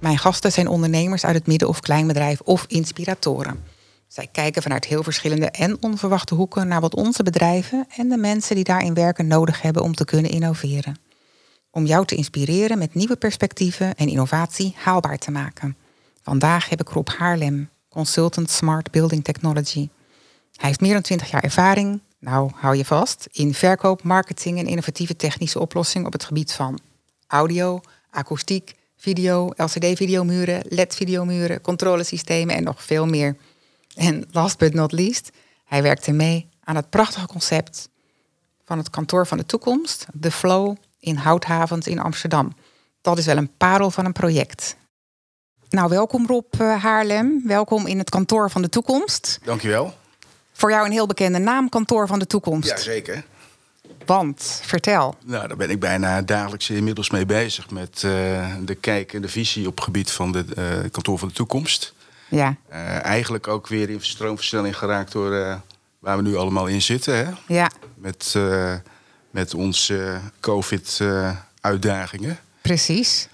Mijn gasten zijn ondernemers uit het midden- of kleinbedrijf of inspiratoren. Zij kijken vanuit heel verschillende en onverwachte hoeken naar wat onze bedrijven en de mensen die daarin werken nodig hebben om te kunnen innoveren. Om jou te inspireren met nieuwe perspectieven en innovatie haalbaar te maken. Vandaag heb ik Rob Haarlem, consultant Smart Building Technology. Hij heeft meer dan 20 jaar ervaring, nou hou je vast, in verkoop, marketing en innovatieve technische oplossingen op het gebied van audio, akoestiek, video, LCD-videomuren, LED-videomuren, controlesystemen en nog veel meer. En last but not least, hij werkte mee aan het prachtige concept van het kantoor van de toekomst, The Flow in Houthavens in Amsterdam. Dat is wel een parel van een project. Nou, welkom Rob eh, Haarlem. Welkom in het kantoor van de toekomst. Dankjewel. Voor jou een heel bekende naam, kantoor van de toekomst. Jazeker. Want, vertel. Nou, daar ben ik bijna dagelijks inmiddels mee bezig met uh, de kijk en de visie op het gebied van het uh, kantoor van de toekomst. Ja. Uh, eigenlijk ook weer in stroomversnelling geraakt door waar we nu allemaal in zitten. Hè? Ja. Met, met onze COVID-uitdagingen. Precies.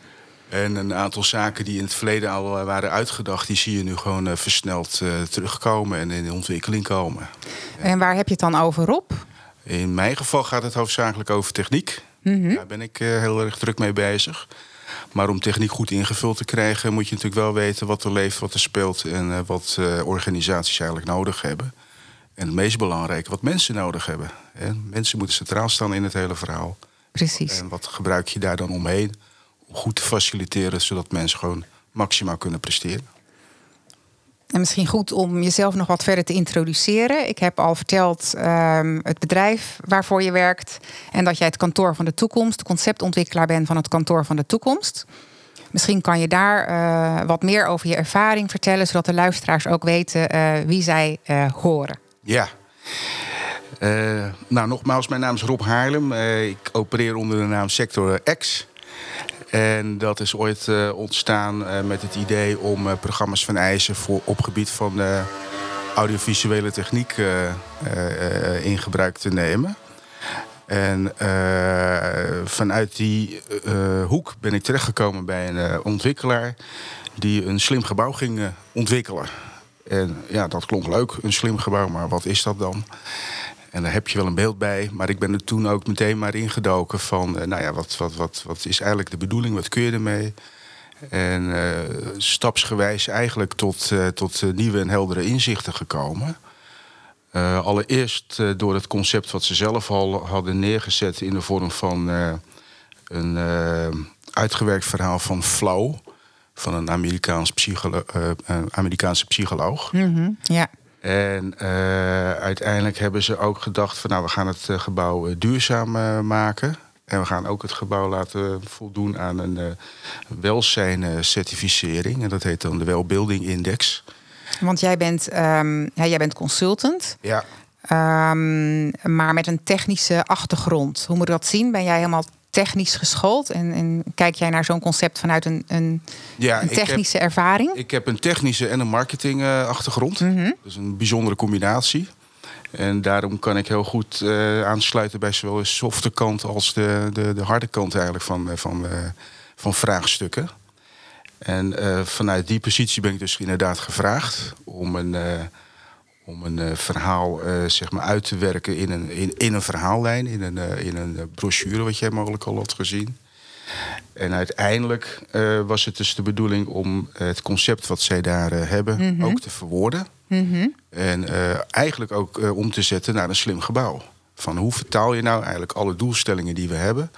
En een aantal zaken die in het verleden al waren uitgedacht, die zie je nu gewoon versneld terugkomen en in ontwikkeling komen. En waar heb je het dan over, Rob? In mijn geval gaat het hoofdzakelijk over techniek. Mm -hmm. Daar ben ik uh, heel erg druk mee bezig. Maar om techniek goed ingevuld te krijgen, moet je natuurlijk wel weten wat er leeft, wat er speelt en uh, wat uh, organisaties eigenlijk nodig hebben. En het meest belangrijke, wat mensen nodig hebben. En mensen moeten centraal staan in het hele verhaal. Precies. En wat gebruik je daar dan omheen om goed te faciliteren, zodat mensen gewoon maximaal kunnen presteren. En misschien goed om jezelf nog wat verder te introduceren. Ik heb al verteld um, het bedrijf waarvoor je werkt. En dat jij het kantoor van de toekomst, conceptontwikkelaar bent van het kantoor van de toekomst. Misschien kan je daar uh, wat meer over je ervaring vertellen, zodat de luisteraars ook weten uh, wie zij uh, horen. Ja. nou, nogmaals, mijn naam is Rob Haarlem. ik opereer onder de naam Sector X. En dat is ooit uh, ontstaan uh, met het idee om uh, programma's van eisen voor op gebied van audiovisuele techniek in gebruik te nemen. En vanuit die hoek ben ik terechtgekomen bij een ontwikkelaar die een slim gebouw ging ontwikkelen. En ja, dat klonk leuk, een slim gebouw, maar wat is dat dan? En daar heb je wel een beeld bij. Maar ik ben er toen ook meteen maar ingedoken van... Uh, nou ja, wat, wat, wat, wat is eigenlijk de bedoeling? Wat kun je ermee? En uh, stapsgewijs eigenlijk tot, uh, tot nieuwe en heldere inzichten gekomen. allereerst door het concept wat ze zelf al hadden neergezet... in de vorm van een uitgewerkt verhaal van Flow... van een Amerikaans Amerikaanse psycholoog. Mm ja. En uh, uiteindelijk hebben ze ook gedacht van nou, we gaan het gebouw uh, duurzaam maken. En we gaan ook het gebouw laten voldoen aan een welzijncertificering. En dat heet dan de Wellbuilding Index. Want jij bent, um, ja, jij bent consultant. Ja. Um, maar met een technische achtergrond. Hoe moet ik dat zien? Ben jij helemaal technisch geschoold? En, en kijk jij naar zo'n concept vanuit een, een, ja, een technische ik heb, ervaring? Ik heb een technische en een marketing uh, achtergrond. Mm -hmm. Dus een bijzondere combinatie. En daarom kan ik heel goed uh, aansluiten bij zowel de softe kant als de, de, de harde kant eigenlijk van, van, uh, van vraagstukken. En vanuit die positie ben ik dus inderdaad gevraagd om een, om een verhaal zeg maar uit te werken in een, in, in een verhaallijn, in een, in een brochure wat jij mogelijk al had gezien. En uiteindelijk uh, was het dus de bedoeling om het concept wat zij daar uh, hebben Mhm. ook te verwoorden. Mm -hmm. En uh, eigenlijk ook om te zetten naar een slim gebouw. Van hoe vertaal je nou eigenlijk alle doelstellingen die we hebben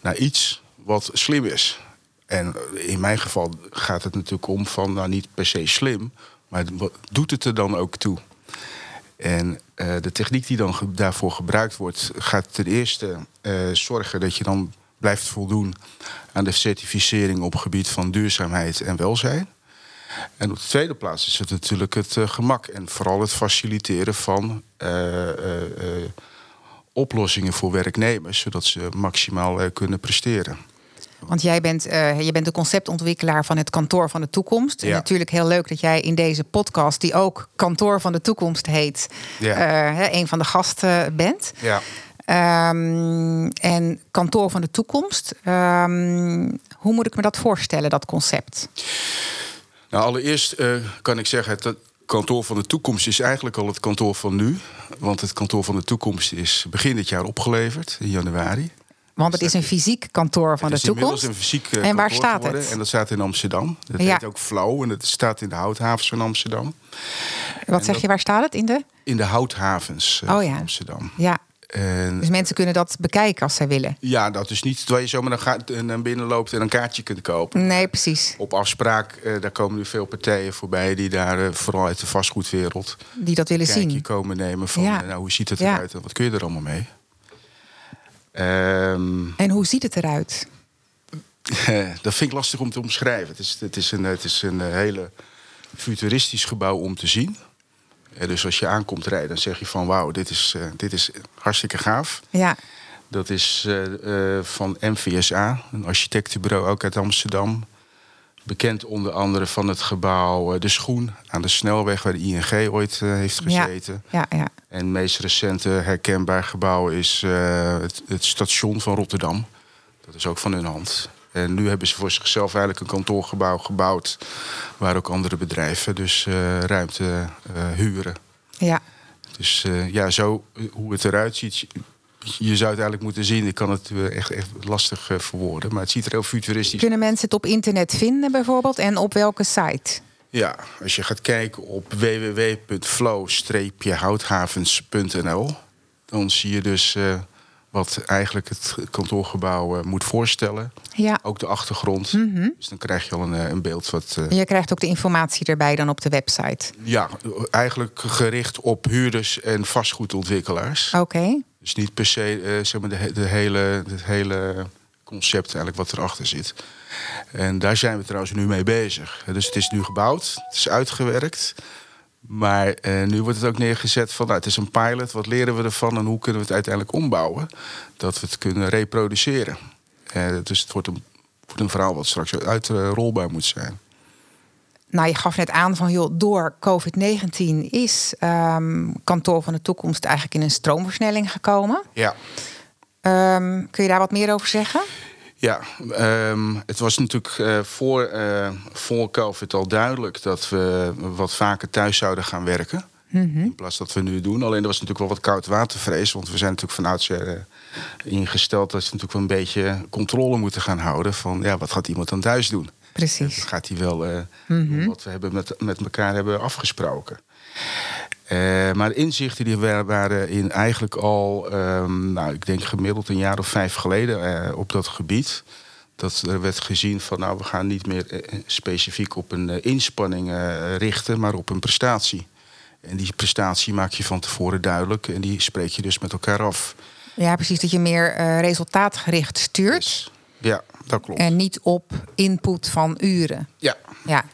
naar iets wat slim is. En in mijn geval gaat het natuurlijk om van nou niet per se slim, maar wat doet het er dan ook toe? En uh, de techniek die dan daarvoor gebruikt wordt, gaat ten eerste uh, zorgen dat je dan blijft voldoen aan de certificering op gebied van duurzaamheid en welzijn. En op de tweede plaats is het natuurlijk het uh, gemak en vooral het faciliteren van oplossingen voor werknemers, zodat ze maximaal kunnen presteren. Want jij bent, uh, je bent de conceptontwikkelaar van het Kantoor van de Toekomst. Ja. En natuurlijk heel leuk dat jij in deze podcast, die ook Kantoor van de Toekomst heet, ja. uh, een van de gasten bent. Ja. Um, en Kantoor van de Toekomst, um, hoe moet ik me dat voorstellen, dat concept? Nou, allereerst uh, kan ik zeggen, het kantoor van de toekomst is eigenlijk al het kantoor van nu. Want het kantoor van de toekomst is begin dit jaar opgeleverd, in januari. Want het is een fysiek kantoor van de toekomst. een fysiek uh, en waar staat het? En dat staat in Amsterdam. Dat ja. heet ook Flow en het staat in de houthavens van Amsterdam. Wat en zeg dat, je, waar staat het? In de? In de houthavens uh, oh, ja. van Amsterdam. Ja. En, dus mensen kunnen dat bekijken als zij willen. Ja, dat is niet terwijl je zomaar naar, gaat, naar binnen loopt en een kaartje kunt kopen. Nee, precies. Op afspraak, uh, daar komen nu veel partijen voorbij die daar uh, vooral uit de vastgoedwereld die dat willen zien. komen nemen van ja. nou, hoe ziet het eruit en wat kun je er allemaal mee? Um, en hoe ziet het eruit? dat vind ik lastig om te omschrijven. Het is, het is, een, het is een hele futuristisch gebouw om te zien. Dus als je aankomt rijden, dan zeg je van wauw, dit is, uh, dit is hartstikke gaaf. Ja. Dat is uh, uh, van MVSA, een architectenbureau ook uit Amsterdam. Bekend onder andere van het gebouw De Schoen aan de snelweg waar de ING ooit heeft gezeten. Ja, ja, ja. En het meest recente herkenbaar gebouw is het, het station van Rotterdam. Dat is ook van hun hand. En nu hebben ze voor zichzelf eigenlijk een kantoorgebouw gebouwd. Waar ook andere bedrijven dus uh, ruimte uh, huren. Ja. Dus ja, zo hoe het eruit ziet. Je zou het eigenlijk moeten zien. Ik kan het echt, echt lastig verwoorden. Maar het ziet er heel futuristisch Kunnen mensen het op internet vinden bijvoorbeeld? En op welke site? Ja, als je gaat kijken op www.flow-houthavens.nl... dan zie je dus wat eigenlijk het kantoorgebouw uh, moet voorstellen. Ja. Ook de achtergrond. Mm -hmm. Dus dan krijg je al een, een beeld wat. Uh... Je krijgt ook de informatie erbij dan op de website. Ja, eigenlijk gericht op huurders en vastgoedontwikkelaars. Oké. Okay. Dus niet per se zeg maar de, de hele, het hele concept eigenlijk wat erachter zit. En daar zijn we trouwens nu mee bezig. Dus het is nu gebouwd, het is uitgewerkt. Maar uh, nu wordt het ook neergezet van, nou, het is een pilot. Wat leren we ervan en hoe kunnen we het uiteindelijk ombouwen? Dat we het kunnen reproduceren. Dus het wordt een, wordt een verhaal wat straks uitrolbaar moet zijn. Nou, je gaf net aan van, joh, door COVID-19 is um, kantoor van de toekomst eigenlijk in een stroomversnelling gekomen. Ja. Um, kun je daar wat meer over zeggen? Ja, um, het was natuurlijk uh, voor, uh, voor COVID al duidelijk dat we wat vaker thuis zouden gaan werken. Mm -hmm. In plaats dat we nu doen. Alleen er was natuurlijk wel wat koud watervrees. Want we zijn natuurlijk van oudsher uh, ingesteld dat we natuurlijk wel een beetje controle moeten gaan houden. Van ja, wat gaat iemand dan thuis doen? Precies. Gaat hij wel mm -hmm. doen wat we hebben met, met elkaar hebben afgesproken. Uh, maar de inzichten die waren in eigenlijk al, um, nou, ik denk gemiddeld een jaar of vijf geleden uh, op dat gebied. Dat er werd gezien van, nou, we gaan niet meer uh, specifiek op een inspanning richten, maar op een prestatie. En die prestatie maak je van tevoren duidelijk en die spreek je dus met elkaar af. Ja, precies, dat je meer resultaatgericht stuurt. Ja, dat klopt. En niet op input van uren. Ja. ja.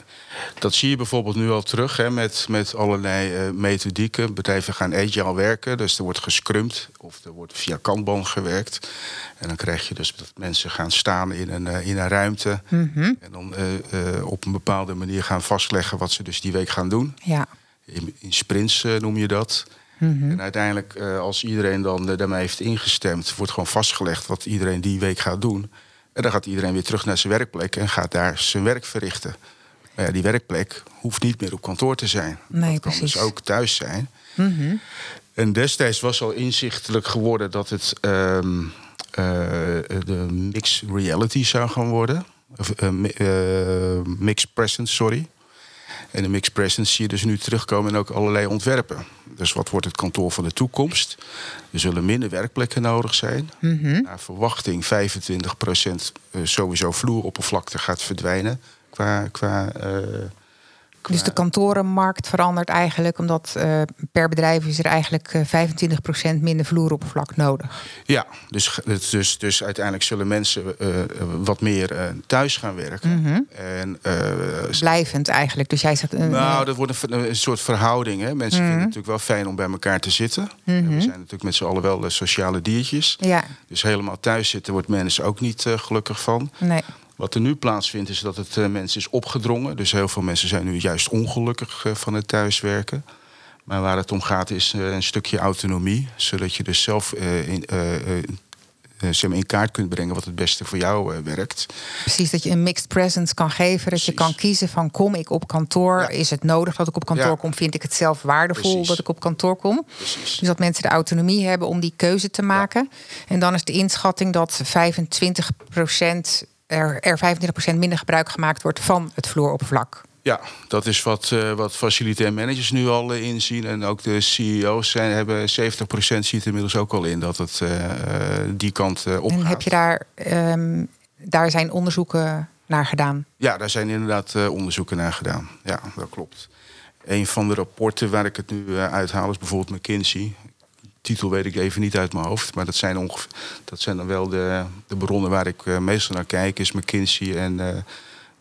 Dat zie je bijvoorbeeld nu al terug hè, met, met allerlei uh, methodieken. Bedrijven gaan agile werken, dus er wordt gescrumd of er wordt via Kanban gewerkt. En dan krijg je dus dat mensen gaan staan in een, uh, in een ruimte. Mm -hmm. En dan uh, op een bepaalde manier gaan vastleggen wat ze dus die week gaan doen. Ja. In, in sprints noem je dat. Mm -hmm. En uiteindelijk, als iedereen dan daarmee heeft ingestemd, wordt gewoon vastgelegd wat iedereen die week gaat doen. En dan gaat iedereen weer terug naar zijn werkplek en gaat daar zijn werk verrichten. Maar ja, die werkplek hoeft niet meer op kantoor te zijn. Nee, dat kan precies. dus ook thuis zijn. Mm -hmm. En destijds was al inzichtelijk geworden dat het um, uh, de mixed reality zou gaan worden. Of uh, uh, mixed presence, sorry. En de mixed presence zie je dus nu terugkomen in ook allerlei ontwerpen. Dus wat wordt het kantoor van de toekomst? Er zullen minder werkplekken nodig zijn. Mm -hmm. Naar verwachting 25% sowieso vloeroppervlakte gaat verdwijnen qua, qua uh, Dus de kantorenmarkt verandert eigenlijk omdat uh, per bedrijf is er eigenlijk uh, 25% minder vloeroppervlak nodig. Ja, dus, dus, dus uiteindelijk zullen mensen wat meer thuis gaan werken. Mm -hmm. en, Blijvend eigenlijk. Dus jij zegt. nou, dat wordt een, een, soort verhouding. Hè. Mensen Mhm. vinden het natuurlijk wel fijn om bij elkaar te zitten. We zijn natuurlijk met z'n allen wel sociale diertjes. Ja. Dus helemaal thuis zitten wordt mensen ook niet gelukkig van. Nee. Wat er nu plaatsvindt is dat het uh, mensen is opgedrongen. Dus heel veel mensen zijn nu juist ongelukkig uh, van het thuiswerken. Maar waar het om gaat is uh, een stukje autonomie. Zodat je dus zelf in, zeg maar in kaart kunt brengen wat het beste voor jou werkt. Precies, dat je een mixed presence kan geven. Dat Precies. je kan kiezen van kom ik op kantoor? Ja. Is het nodig dat ik op kantoor ja. kom? Vind ik het zelf waardevol Precies. dat ik op kantoor kom? Precies. Dus dat mensen de autonomie hebben om die keuze te maken. Ja. En dan is de inschatting dat 25 procent er, er 25% minder gebruik gemaakt wordt van het vloeroppervlak. Ja, dat is wat, uh, wat facilitair managers nu al uh, inzien. En ook de CEO's zijn, hebben 70% ziet inmiddels ook al in dat het uh, die kant op En heb je daar, um, daar zijn onderzoeken naar gedaan? Ja, daar zijn inderdaad onderzoeken naar gedaan. Ja, dat klopt. Een van de rapporten waar ik het nu uithaal is bijvoorbeeld McKinsey titel weet ik even niet uit mijn hoofd. Maar dat zijn, ongeveer, dat zijn dan wel de, de bronnen waar ik uh, meestal naar kijk. Is McKinsey en uh,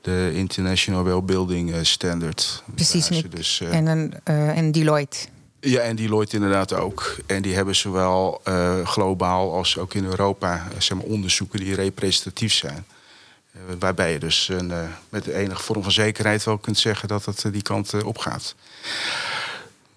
de International Wellbuilding Standard. Precies. Dus, en, een, en Deloitte. Ja, en Deloitte inderdaad ook. En die hebben zowel globaal als ook in Europa zeg maar, onderzoeken die representatief zijn. waarbij je dus een, met enige vorm van zekerheid wel kunt zeggen dat het die kant op gaat.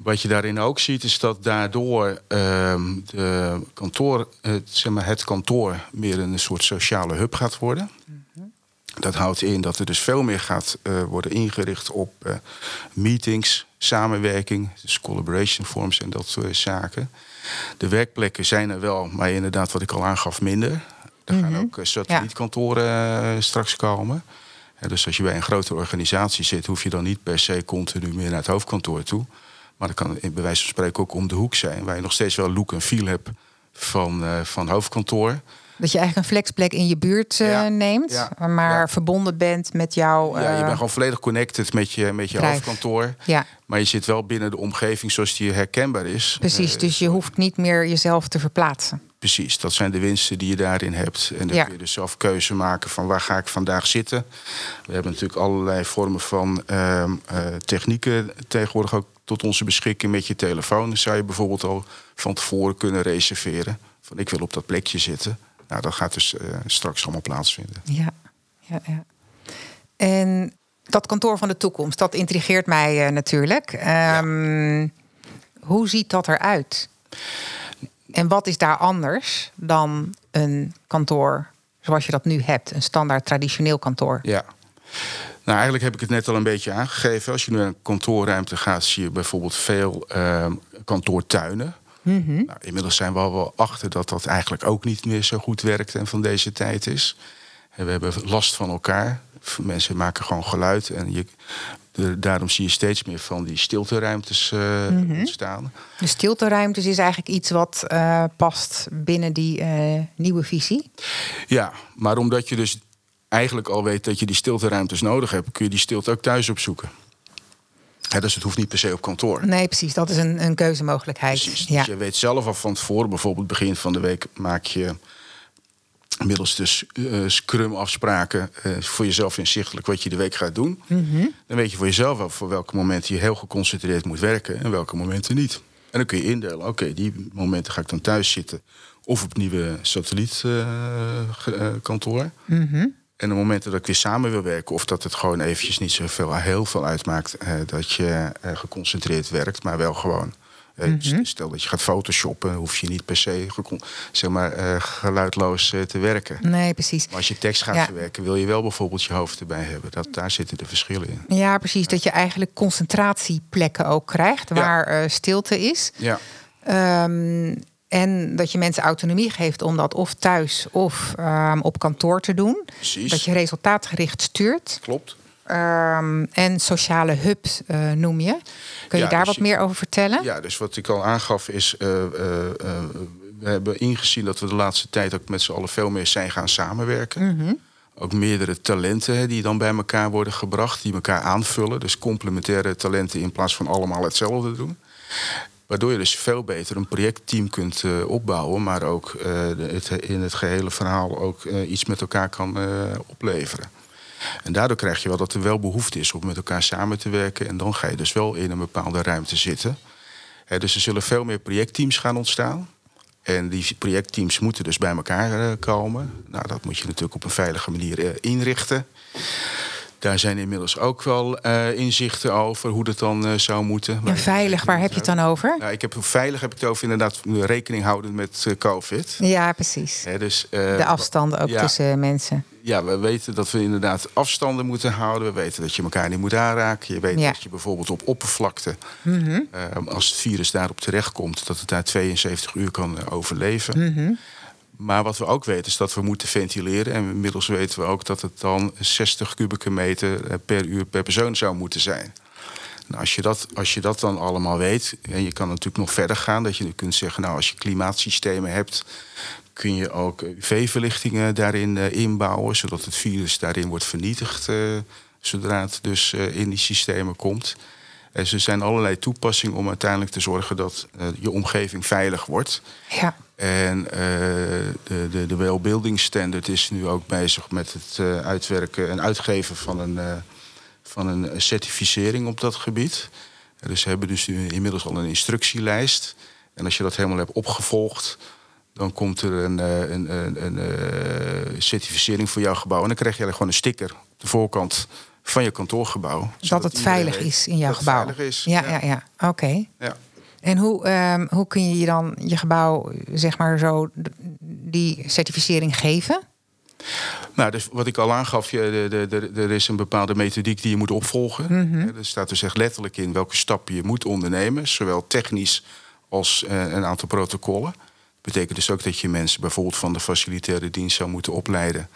Wat je daarin ook ziet, is dat daardoor uh, de kantoor, het, zeg maar, het kantoor meer een soort sociale hub gaat worden. -hmm. Dat houdt in dat er dus veel meer gaat uh, worden ingericht op uh, meetings, samenwerking, dus collaboration forms en dat soort zaken. De werkplekken zijn er wel, maar inderdaad, wat ik al aangaf, minder. Er gaan ook uh, satellietkantoren straks komen. dus als je bij een grote organisatie zit, hoef je dan niet per se continu meer naar het hoofdkantoor toe. Maar dat kan bij wijze van spreken ook om de hoek zijn. Waar je nog steeds wel look en feel hebt van, uh, van hoofdkantoor. Dat je eigenlijk een flexplek in je buurt uh, ja, neemt. Ja, maar ja. verbonden bent met jouw... Uh, ja, je bent gewoon volledig connected met je, met je hoofdkantoor. Ja. Maar je zit wel binnen de omgeving zoals die herkenbaar is. Precies, dus je hoeft niet meer jezelf te verplaatsen. Precies, dat zijn de winsten die je daarin hebt. En dan kun je dus zelf keuze maken van waar ga ik vandaag zitten. We hebben natuurlijk allerlei vormen van uh, technieken tegenwoordig ook tot onze beschikking met je telefoon. Dan zou je bijvoorbeeld al van tevoren kunnen reserveren. Van ik wil op dat plekje zitten. Nou, dat gaat dus uh, straks allemaal plaatsvinden. Ja, ja, ja. En dat kantoor van de toekomst, dat intrigeert mij uh, natuurlijk. Um, ja. Hoe ziet dat eruit? En wat is daar anders dan een kantoor zoals je dat nu hebt? Een standaard traditioneel kantoor? Ja. Nou, eigenlijk heb ik het net al een beetje aangegeven. Als je nu naar een kantoorruimte gaat, zie je bijvoorbeeld veel uh, kantoortuinen. Mm -hmm. nou, inmiddels zijn we al wel achter dat dat eigenlijk ook niet meer zo goed werkt en van deze tijd is. En we hebben last van elkaar. Mensen maken gewoon geluid. En je, de, daarom zie je steeds meer van die stilteruimtes uh, mm -hmm. ontstaan. De stilteruimtes is eigenlijk iets wat uh, past binnen die uh, nieuwe visie? Ja, maar omdat je dus eigenlijk al weet dat je die stilteruimtes nodig hebt, kun je die stilte ook thuis opzoeken. Ja, dus het hoeft niet per se op kantoor. Nee, precies. Dat is een, een keuzemogelijkheid. Precies. Ja. Dus je weet zelf al van tevoren, bijvoorbeeld begin van de week maak je middels dus uh, scrum afspraken uh, voor jezelf inzichtelijk wat je de week gaat doen. Mm -hmm. Dan weet je voor jezelf wel voor welke momenten je heel geconcentreerd moet werken en welke momenten niet. En dan kun je indelen, oké, okay, die momenten ga ik dan thuis zitten of op nieuwe satellietkantoor. Uh, mm -hmm. En de momenten dat ik weer samen wil werken, of dat het gewoon eventjes niet zoveel, heel veel uitmaakt uh, dat je uh, geconcentreerd werkt, maar wel gewoon. Mm -hmm. Stel dat je gaat photoshoppen, hoef je niet per se zeg maar, geluidloos te werken. Nee, precies. Maar als je tekst gaat ja. verwerken, wil je wel bijvoorbeeld je hoofd erbij hebben. Dat, daar zitten de verschillen in. Ja, precies. Dat je eigenlijk concentratieplekken ook krijgt, waar ja. stilte is. Ja. Um, en dat je mensen autonomie geeft om dat of thuis of um, op kantoor te doen. Precies. Dat je resultaatgericht stuurt. Klopt. Um, en sociale hubs uh, noem je. Kun je ja, daar dus wat meer over vertellen? Ja, dus wat ik al aangaf is... Uh, uh, we hebben ingezien dat we de laatste tijd ook met z'n allen veel meer zijn gaan samenwerken. Mm -hmm. ook meerdere talenten die dan bij elkaar worden gebracht, die elkaar aanvullen. Dus complementaire talenten in plaats van allemaal hetzelfde doen. Waardoor je dus veel beter een projectteam kunt uh, opbouwen, maar ook uh, het, in het gehele verhaal ook uh, iets met elkaar kan opleveren. En daardoor krijg je wel dat er wel behoefte is om met elkaar samen te werken. En dan ga je dus wel in een bepaalde ruimte zitten. dus er zullen veel meer projectteams gaan ontstaan. En die projectteams moeten dus bij elkaar komen. Nou, dat moet je natuurlijk op een veilige manier inrichten. Daar zijn inmiddels ook wel uh, inzichten over hoe dat dan uh, zou moeten. En veilig, waar heb je het dan over? Nou, ik heb, veilig heb ik het over inderdaad rekening houden met uh, COVID. Ja, precies. dus, de afstanden ook ja, tussen mensen. Ja, we weten dat we inderdaad afstanden moeten houden. We weten dat je elkaar niet moet aanraken. Je weet ja. dat je bijvoorbeeld op oppervlakte, mm -hmm. als het virus daarop terechtkomt, dat het daar 72 uur kan overleven. Mm -hmm. Maar wat we ook weten is dat we moeten ventileren. En inmiddels weten we ook dat het dan 60 kubieke meter eh, per uur per persoon zou moeten zijn. Nou, als, je dat, als je dat dan allemaal weet, en je kan natuurlijk nog verder gaan, dat je kunt zeggen, nou, als je klimaatsystemen hebt, kun je ook UV-verlichtingen daarin uh, inbouwen, zodat het virus daarin wordt vernietigd, uh, zodra het dus in die systemen komt. En er zijn allerlei toepassingen om uiteindelijk te zorgen dat je omgeving veilig wordt. Ja. En uh, de, de, de Standard is nu ook bezig met het uh, uitwerken en uitgeven van een, uh, van een certificering op dat gebied. Dus ze hebben dus nu inmiddels al een instructielijst. En als je dat helemaal hebt opgevolgd, dan komt er een, een, een, een certificering voor jouw gebouw. En dan krijg je gewoon een sticker op de voorkant van je kantoorgebouw. Dat het veilig is in jouw gebouw. Veilig is. Ja, ja, ja. oké. Okay. Ja. En hoe, um, hoe kun je je dan je gebouw, zeg maar zo, die certificering geven? Nou, dus wat ik al aangaf, je, de, de, de, er is een bepaalde methodiek die je moet opvolgen. Mm -hmm. Er staat dus echt letterlijk in welke stappen je moet ondernemen, zowel technisch als uh, een aantal protocollen. Dat betekent dus ook dat je mensen bijvoorbeeld van de facilitaire dienst zou moeten opleiden.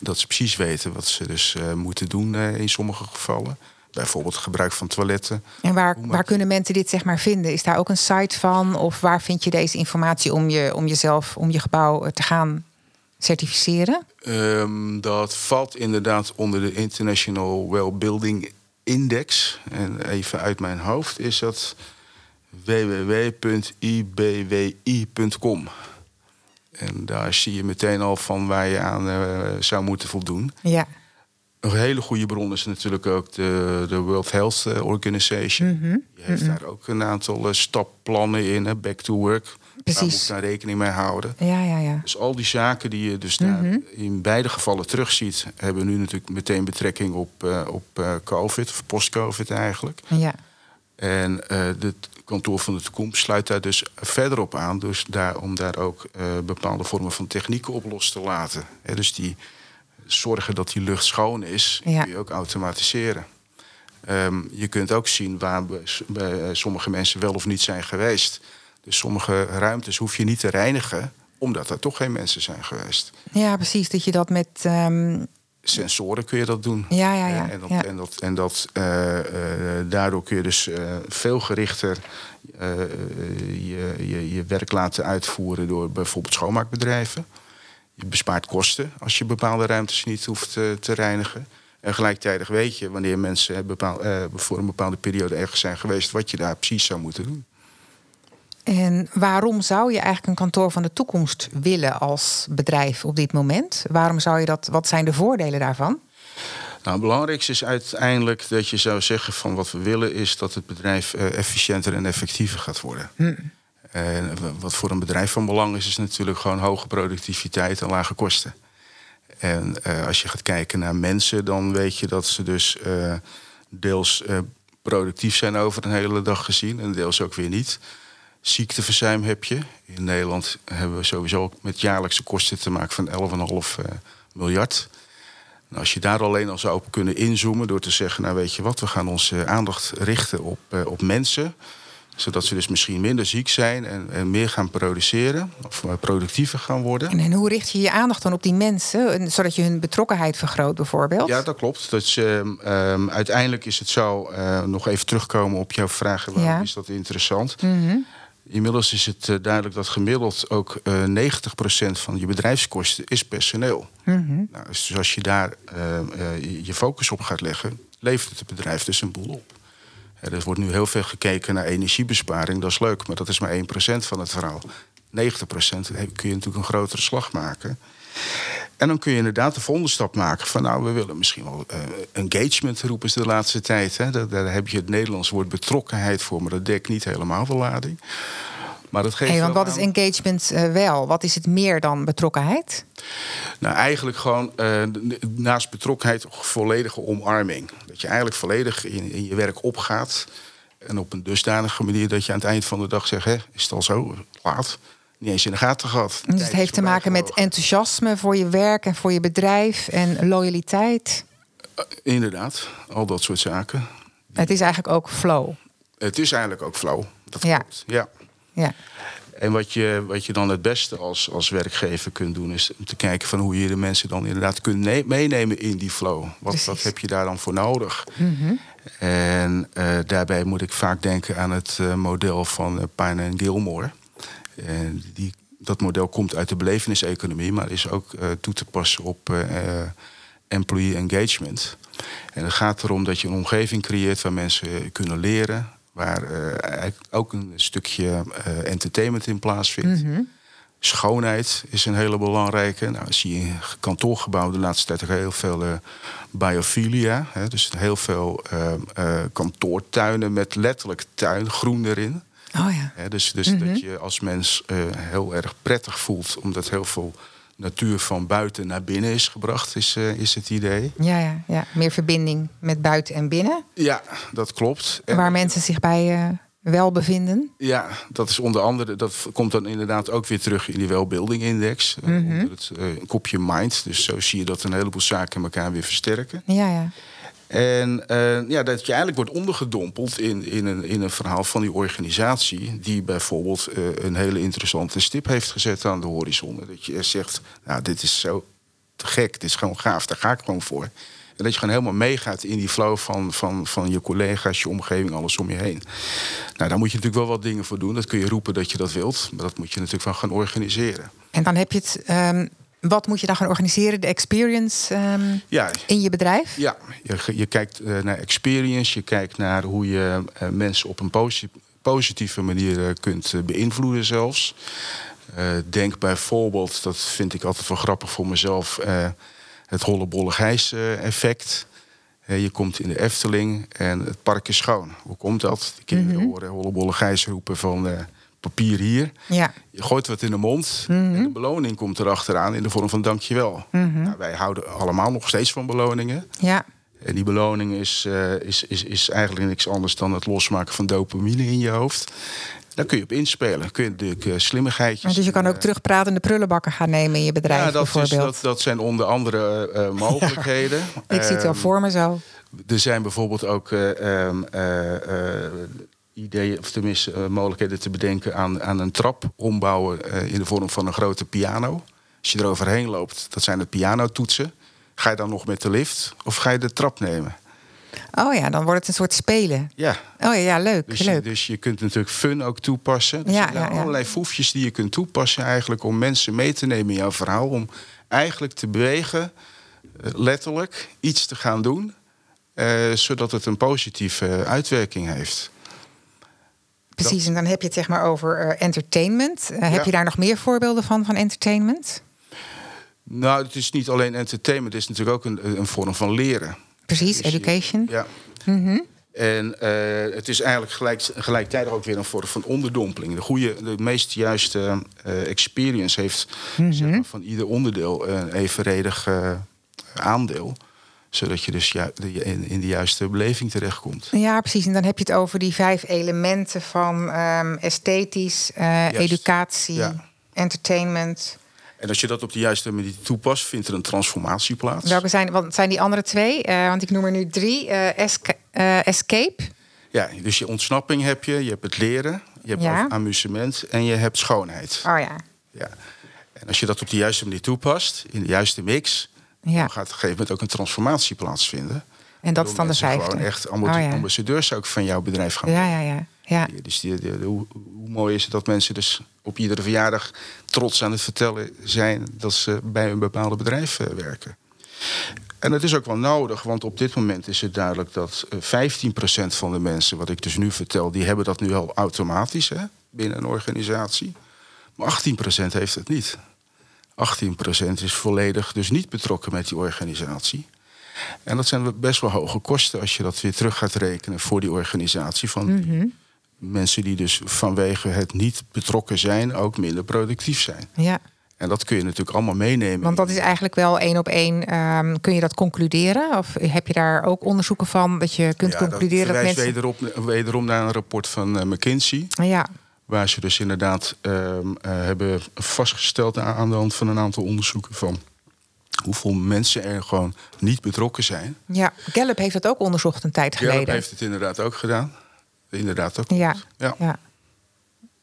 Dat ze precies weten wat ze dus uh, moeten doen uh, in sommige gevallen bijvoorbeeld gebruik van toiletten. En waar, waar kunnen mensen dit zeg maar vinden? Is daar ook een site van? Of waar vind je deze informatie om, je, om jezelf, om je gebouw te gaan certificeren? Um, dat valt inderdaad onder de International Well Building Index. En even uit mijn hoofd is dat www.ibwi.com. En daar zie je meteen al van waar je aan uh, zou moeten voldoen. Ja. Een hele goede bron is natuurlijk ook de, de World Health eh, Organization. Mm -hmm. Die heeft daar ook een aantal uh, stapplannen in, hè, back to work. Precies. Daar moet je daar rekening mee houden. Ja, ja, ja. Dus al die zaken die je dus daar mhm. in beide gevallen terugziet... hebben nu natuurlijk meteen betrekking op, uh, op COVID, of post-COVID eigenlijk. Ja. En het kantoor van de toekomst sluit daar dus verder op aan... Dus daar, om daar ook bepaalde vormen van technieken op los te laten. dus die zorgen dat die lucht schoon is, ja. kun je ook automatiseren. Um, je kunt ook zien waar bij sommige mensen wel of niet zijn geweest. Dus sommige ruimtes hoef je niet te reinigen, omdat er toch geen mensen zijn geweest. Ja, precies. Dat je dat met. Um... Sensoren kun je dat doen. Ja, ja, ja. En, dat, ja. en, dat, en dat, uh, uh, daardoor kun je dus uh, veel gerichter je, je, je werk laten uitvoeren door bijvoorbeeld schoonmaakbedrijven. Je bespaart kosten als je bepaalde ruimtes niet hoeft te, te reinigen. En gelijktijdig weet je wanneer mensen bepaal, eh, voor een bepaalde periode ergens zijn geweest, wat je daar precies zou moeten doen. En waarom zou je eigenlijk een kantoor van de toekomst willen als bedrijf op dit moment? Waarom zou je dat? Wat zijn de voordelen daarvan? Nou, het belangrijkste is uiteindelijk dat je zou zeggen van wat we willen is dat het bedrijf uh, efficiënter en effectiever gaat worden. Hm. En wat voor een bedrijf van belang is, is natuurlijk gewoon hoge productiviteit en lage kosten. En uh, als je gaat kijken naar mensen, dan weet je dat ze dus uh, deels uh, productief zijn over een hele dag gezien en deels ook weer niet. Ziekteverzuim heb je. In Nederland hebben we sowieso met jaarlijkse kosten te maken van 11,5 miljard. Als je daar alleen al zou op kunnen inzoomen door te zeggen, nou weet je wat, we gaan onze aandacht richten op, op mensen zodat ze dus misschien minder ziek zijn en, en meer gaan produceren. Of eh, productiever gaan worden. En, en, hoe richt je je aandacht dan op die mensen? Zodat je hun betrokkenheid vergroot bijvoorbeeld? Ja, dat klopt. Dus, um, uiteindelijk is het zo, uh, nog even terugkomen op jouw vraag. Waarom ja. is dat interessant? Mm -hmm. Inmiddels is het eh, duidelijk dat gemiddeld ook eh 90% van je bedrijfskosten is personeel. Mhm. Nou, dus als je daar eh, eh, je focus op gaat leggen, levert het bedrijf dus een boel op. Er wordt nu heel veel gekeken naar energiebesparing, dat is leuk, maar dat is maar 1% van het verhaal. 90% heb- kun je natuurlijk een grotere slag maken. En dan kun je inderdaad de volgende stap maken van nou, we willen misschien wel eh, engagement roepen ze de laatste tijd. Hè. Daar, daar heb je het Nederlands woord betrokkenheid voor, maar dat dekt niet helemaal de lading. Maar dat geeft Hey, want wat is engagement eh, wel? Wat is het meer dan betrokkenheid? Nou, eigenlijk gewoon eh, naast betrokkenheid volledige omarming. Dat je eigenlijk volledig in, in je werk opgaat. En op een dusdanige manier dat je aan het eind van de dag zegt: Hé, is het al zo laat? Niet eens in de gaten gehad. Dus het heeft te maken met enthousiasme voor je werk en voor je bedrijf en loyaliteit. Inderdaad, al dat soort zaken. Het is eigenlijk ook flow. Het is eigenlijk ook flow. Dat Ja. klopt. Ja. Ja. En wat je, wat je dan het beste als, als werkgever kunt doen, is om te kijken van hoe je de mensen dan inderdaad kunt ne- meenemen in die flow. Wat, heb je daar dan voor nodig? En eh, daarbij moet ik vaak denken aan het eh, model van uh, Pine en Gilmore. En die, dat model komt uit de beleveniseconomie, maar is ook toe te passen op employee engagement. En het gaat erom dat je een omgeving creëert waar mensen kunnen leren, waar eh, ook een stukje eh, entertainment in plaatsvindt. Schoonheid is een hele belangrijke. Nou, zie je in kantoorgebouwen de laatste tijd ook heel veel eh, biophilia. Hè, dus heel veel kantoortuinen met letterlijk tuin, groen erin. Oh ja. Hè, dus dus dat je als mens heel erg prettig voelt, omdat heel veel natuur van buiten naar binnen is gebracht, is, eh, is het idee. Ja, ja, ja. Meer verbinding met buiten en binnen. Ja, dat klopt. En- Waar mensen zich bij eh, wel bevinden. Ja, dat is onder andere, dat komt dan inderdaad ook weer terug in die Wellbuilding Index. eh, onder het kopje Mind. Dus zo zie je dat een heleboel zaken elkaar weer versterken. Ja, ja. En eh, ja, dat je eigenlijk wordt ondergedompeld in, in, een, in een verhaal van die organisatie. Die bijvoorbeeld eh, een hele interessante stip heeft gezet aan de horizon. Dat je zegt, nou, dit is zo te gek, dit is gewoon gaaf, daar ga ik gewoon voor. En dat je gewoon helemaal meegaat in die flow van, van, van je collega's, je omgeving, alles om je heen. Nou, daar moet je natuurlijk wel wat dingen voor doen. Dat kun je roepen dat je dat wilt. Maar dat moet je natuurlijk wel gaan organiseren. En dan heb je het. ehm, wat moet je dan gaan organiseren? De experience ehm, Ja, in je bedrijf? Ja, je, je kijkt eh, naar experience, je kijkt naar hoe je eh, mensen op een posi- positieve manier eh, kunt beïnvloeden zelfs. Denk bijvoorbeeld, dat vind ik altijd wel grappig voor mezelf, eh, het hollebolle gijs effect. Je komt in de Efteling en het park is schoon. Hoe komt dat? De kinderen horen hollebolle gijs roepen van papier hier. Ja. Je gooit wat in de mond en de beloning komt erachteraan in de vorm van dankjewel. nou, wij houden allemaal nog steeds van beloningen. Ja. En die beloning is, eh, is, is, is eigenlijk niks anders dan het losmaken van dopamine in je hoofd. Daar kun je op inspelen. Kun je natuurlijk uh, slimmigheidjes... Dus je kan ook eh, terugpratende prullenbakken gaan nemen in je bedrijf ja, dat, is, bijvoorbeeld. dat, dat zijn onder andere eh, mogelijkheden. Ik zie het wel Ehm, voor me zo. Er zijn bijvoorbeeld ook eh, ehm, eh, eh, ideeën, of tenminste eh, mogelijkheden te bedenken aan, aan een trap ombouwen eh, in de vorm van een grote piano. Als je er overheen loopt, dat zijn de pianotoetsen. Ga je dan nog met de lift of ga je de trap nemen? Oh ja, dan wordt het een soort spelen. Ja, Oh ja, ja leuk. Dus je, leuk. dus je kunt natuurlijk fun ook toepassen. Dus Ja, er zijn ja, allerlei foefjes die je kunt toepassen eigenlijk om mensen mee te nemen in jouw verhaal. Om eigenlijk te bewegen, eh, letterlijk, iets te gaan doen. eh, zodat het een positieve uitwerking heeft. Precies, en dan heb je het zeg maar over eh, entertainment. Eh, Heb je daar nog meer voorbeelden van, van entertainment? Nou, het is niet alleen entertainment, het is natuurlijk ook een, een vorm van leren. Precies, Dus je- education. Ja. En eh, het is eigenlijk gelijk, gelijktijdig ook weer een vorm van onderdompeling. De, goede, de meest juiste experience heeft zeg maar, van ieder onderdeel een evenredig aandeel. Zodat je dus ju- in, in de juiste beleving terechtkomt. Ja, precies. En dan heb je het over die vijf elementen van ehm, esthetisch, eh, educatie, Ja. entertainment. En als je dat op de juiste manier toepast, vindt er een transformatie plaats. Welke zijn, wat zijn die andere twee? Eh, want ik noem er nu drie. Eh, esca- escape. Ja, dus je ontsnapping heb je, je hebt het leren, je hebt Ja. amusement en je hebt schoonheid. Oh ja. Ja. En als je dat op de juiste manier toepast, in de juiste mix, ja. dan gaat op een gegeven moment ook een transformatie plaatsvinden. En dat is dan de vijfde. gewoon echt Oh ja. ambassadeurs ook van jouw bedrijf gaan Ja, ja, ja. Ja. Dus die, die- hoe, hoe mooi is het dat mensen dus op iedere verjaardag trots aan het vertellen zijn dat ze bij een bepaald bedrijf eh, werken. En dat is ook wel nodig, want op dit moment is het duidelijk dat eh, 15% van de mensen, wat ik dus nu vertel, die hebben dat nu al automatisch hè, binnen een organisatie. Maar 18% heeft het niet. 18% is volledig dus niet betrokken met die organisatie. En dat zijn best wel hoge kosten als je dat weer terug gaat rekenen voor die organisatie. Van Mhm. mensen die dus vanwege het niet betrokken zijn ook minder productief zijn. ja. En dat kun je natuurlijk allemaal meenemen. Want dat is eigenlijk wel één op één. ehm, kun je dat concluderen? Of heb je daar ook onderzoeken van dat je kunt Ja, concluderen dat, verwijst mensen. wederom, wederom naar een rapport van eh, McKinsey. Ja, Waar ze dus inderdaad ehm, eh, hebben vastgesteld aan aan de hand van een aantal onderzoeken van hoeveel mensen er gewoon niet betrokken zijn. ja, Gallup heeft dat ook onderzocht een tijd Gallup geleden. heeft het inderdaad ook gedaan. Inderdaad ook. Ja, Ja. ja.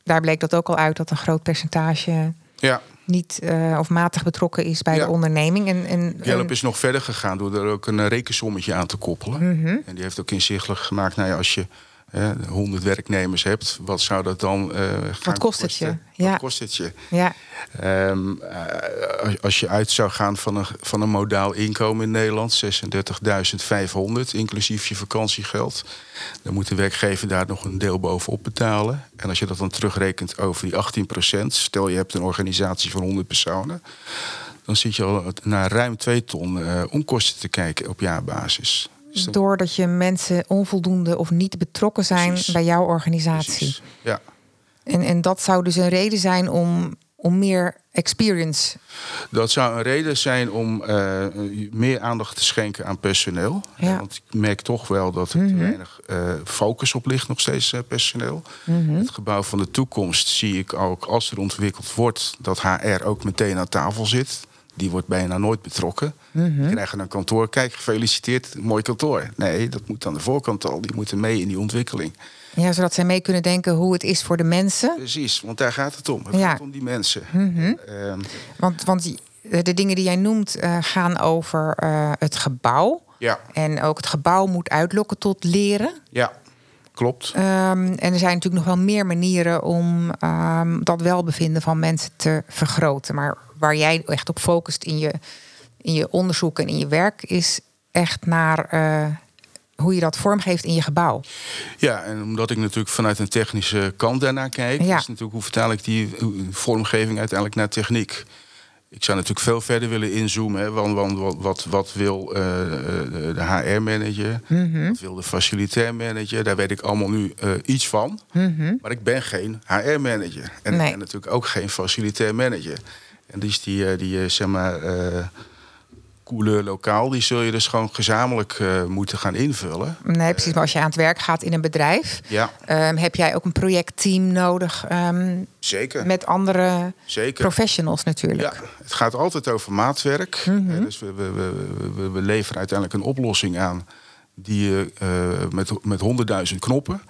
Daar bleek dat ook al uit dat een groot percentage ja. niet eh, of matig betrokken is bij Ja. de onderneming. En, en, Gallup en- is nog verder gegaan door er ook een rekensommetje aan te koppelen. Mhm. En die heeft ook inzichtelijk gemaakt, nou ja, als je eh, 100 werknemers hebt, wat zou dat dan eh gaan kost het je? Ja. Wat kost het je? ja, Ehm, eh, als- als je uit zou gaan van een, van een modaal inkomen in Nederland, 36.500, inclusief je vakantiegeld, dan moet de werkgever daar nog een deel bovenop betalen. En als je dat dan terugrekent over die 18%, stel je hebt een organisatie van 100 personen, dan zit je al naar ruim 2 ton eh, onkosten te kijken op jaarbasis. Dus dan- doordat je mensen onvoldoende of niet betrokken zijn Precies. bij jouw organisatie. Precies. Ja. En, en dat zou dus een reden zijn om, om meer experience. Dat zou een reden zijn om eh, meer aandacht te schenken aan personeel. Ja. Want ik merk toch wel dat er te weinig eh, focus op ligt, nog steeds eh, personeel. Het gebouw van de toekomst zie ik ook als er ontwikkeld wordt dat HR ook meteen aan tafel zit. Die wordt bijna nooit betrokken. Die krijgen een kantoor. Kijk, gefeliciteerd, mooi kantoor. Nee, dat moet aan de voorkant al. Die moeten mee in die ontwikkeling. Ja, zodat zij mee kunnen denken hoe het is voor de mensen. Precies, want daar gaat het om. Het Ja. gaat om die mensen. Ehm, Want, want die- de dingen die jij noemt eh, gaan over eh, het gebouw. ja, En ook het gebouw moet uitlokken tot leren. ja, klopt. Ehm, en er zijn natuurlijk nog wel meer manieren om ehm, dat welbevinden van mensen te vergroten. Maar waar jij echt op focust in je, in je onderzoek en in je werk, is echt naar eh, hoe je dat vormgeeft in je gebouw. Ja, en omdat ik natuurlijk vanuit een technische kant daarnaar kijk, Ja. is natuurlijk hoe vertaal ik die eh, vormgeving uiteindelijk naar techniek. Ik zou natuurlijk veel verder willen inzoomen. Hè, want, want wat, wat, wat wil eh, de de HR-manager? Wat wil de facilitair manager? Daar weet ik allemaal nu eh, iets van. Maar ik ben geen HR-manager. En Nee. ik ben natuurlijk ook geen facilitair manager. En die is die, eh, die eh, zeg maar, eh, couleur lokaal, die zul je dus gewoon gezamenlijk eh, moeten gaan invullen. Nee, precies. Maar als je aan het werk gaat in een bedrijf, Ja, ehm, heb jij ook een projectteam nodig ehm, zeker. met andere zeker. professionals natuurlijk. Ja, het gaat altijd over maatwerk. Mhm. Dus we, we, we, we, leveren uiteindelijk een oplossing aan die je eh, met, met 100.000 knoppen.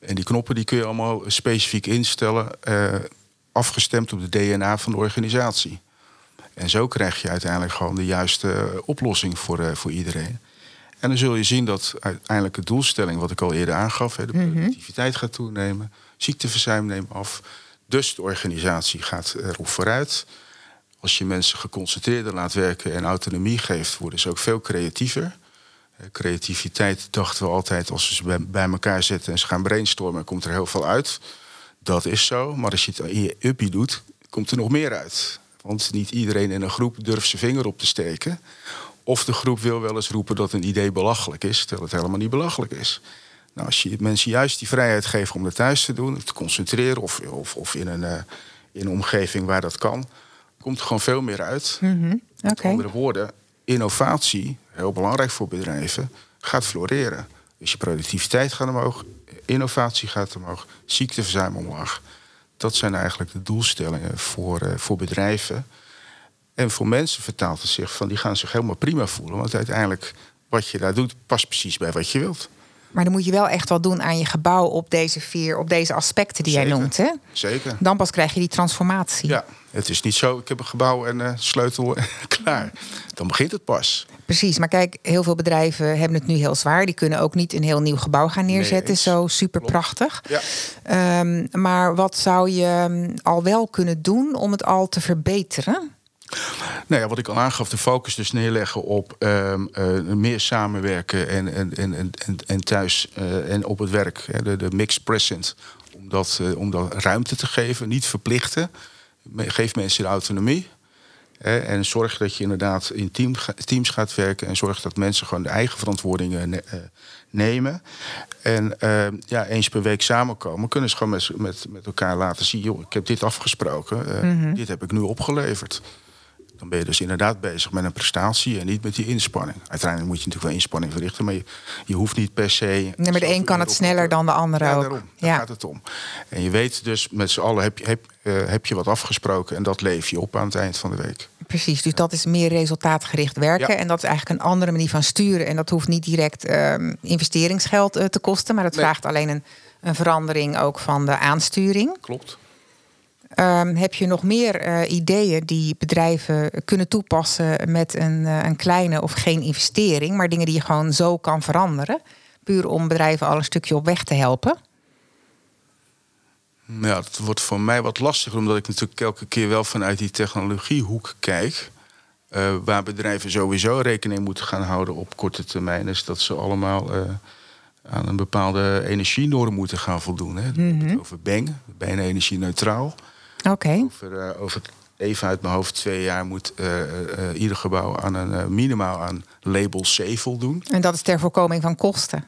En die knoppen die kun je allemaal specifiek instellen, eh, afgestemd op de DNA van de organisatie. En zo krijg je uiteindelijk gewoon de juiste eh, oplossing voor, eh, voor iedereen. En dan zul je zien dat uiteindelijk de doelstelling, wat ik al eerder aangaf, de productiviteit gaat toenemen, ziekteverzuim neemt af. Dus de organisatie gaat erop vooruit. Als je mensen geconcentreerder laat werken en autonomie geeft, worden ze ook veel creatiever. Eh, Creativiteit dachten we altijd, als we ze bij, bij elkaar zetten en ze gaan brainstormen, komt er heel veel uit. Dat is zo, maar als je het in je uppie doet, komt er nog meer uit. Want niet iedereen in een groep durft zijn vinger op te steken. Of de groep wil wel eens roepen dat een idee belachelijk is, terwijl het helemaal niet belachelijk is. Nou, als je mensen juist die vrijheid geeft om dat thuis te doen, te concentreren of, of, of in, een, eh, in een omgeving waar dat kan, komt er gewoon veel meer uit. Met Oké. andere woorden, innovatie, heel belangrijk voor bedrijven, gaat floreren. Dus je productiviteit gaat omhoog, innovatie gaat omhoog, ziekteverzuim omlaag. Dat zijn eigenlijk de doelstellingen voor, eh, voor bedrijven. En voor mensen vertaalt het zich van die gaan zich helemaal prima voelen. Want uiteindelijk wat je daar doet, past precies bij wat je wilt. Maar dan moet je wel echt wat doen aan je gebouw op deze vier, op deze aspecten die jij noemt. Hè? Zeker. Dan pas krijg je die transformatie. Ja, het is niet zo, ik heb een gebouw en eh, sleutel klaar. Dan begint het pas. Precies, maar kijk, heel veel bedrijven hebben het nu heel zwaar. Die kunnen ook niet een heel nieuw gebouw gaan neerzetten. zo super prachtig. Ja. Ehm, maar wat zou je mm, al wel kunnen doen om het al te verbeteren? Nou ja, wat ik al aangaf, de focus dus neerleggen op ehm, eh, meer samenwerken en, en, en, en, en- thuis eh, en op het werk. Hè, de, de mixed present. Om dat, eh, om dat ruimte te geven, niet verplichten. Geef mensen de autonomie. En zorg dat je inderdaad in teams gaat werken. En zorg dat mensen gewoon de eigen verantwoording eh, eh, nemen. En eh, ja, eens per week samenkomen. Kunnen ze gewoon met, met, met elkaar laten zien. Joh, ik heb dit afgesproken. eh, Dit heb ik nu opgeleverd. Dan ben je dus inderdaad bezig met een prestatie en niet met die inspanning. Uiteindelijk moet je natuurlijk wel inspanning verrichten, maar je, je hoeft niet per se. Nee, maar de een kan het sneller dan de andere ja, ook. Daarom, daar Ja. gaat het om. En je weet dus met z'n allen heb je, heb, eh, heb je wat afgesproken en dat leef je op aan het eind van de week. Precies, dus dat is meer resultaatgericht werken. Ja. En dat is eigenlijk een andere manier van sturen. En dat hoeft niet direct ehm, investeringsgeld eh, te kosten, maar dat Nee. vraagt alleen een, een verandering ook van de aansturing. Klopt. Ehm, heb je nog meer eh, ideeën die bedrijven kunnen toepassen met een, eh, een kleine of geen investering, maar dingen die je gewoon zo kan veranderen? Puur om bedrijven al een stukje op weg te helpen. Ja, het wordt voor mij wat lastiger, omdat ik natuurlijk elke keer wel vanuit die technologiehoek kijk. Eh, waar bedrijven sowieso rekening moeten gaan houden op korte termijn, is dat ze allemaal aan een bepaalde energienorm moeten gaan voldoen. Hè. Het Over BENG, bijna energie-neutraal. Over, eh, over even uit mijn hoofd twee jaar moet eh, eh, ieder gebouw aan een minimaal aan label C voldoen. en dat is ter voorkoming van kosten.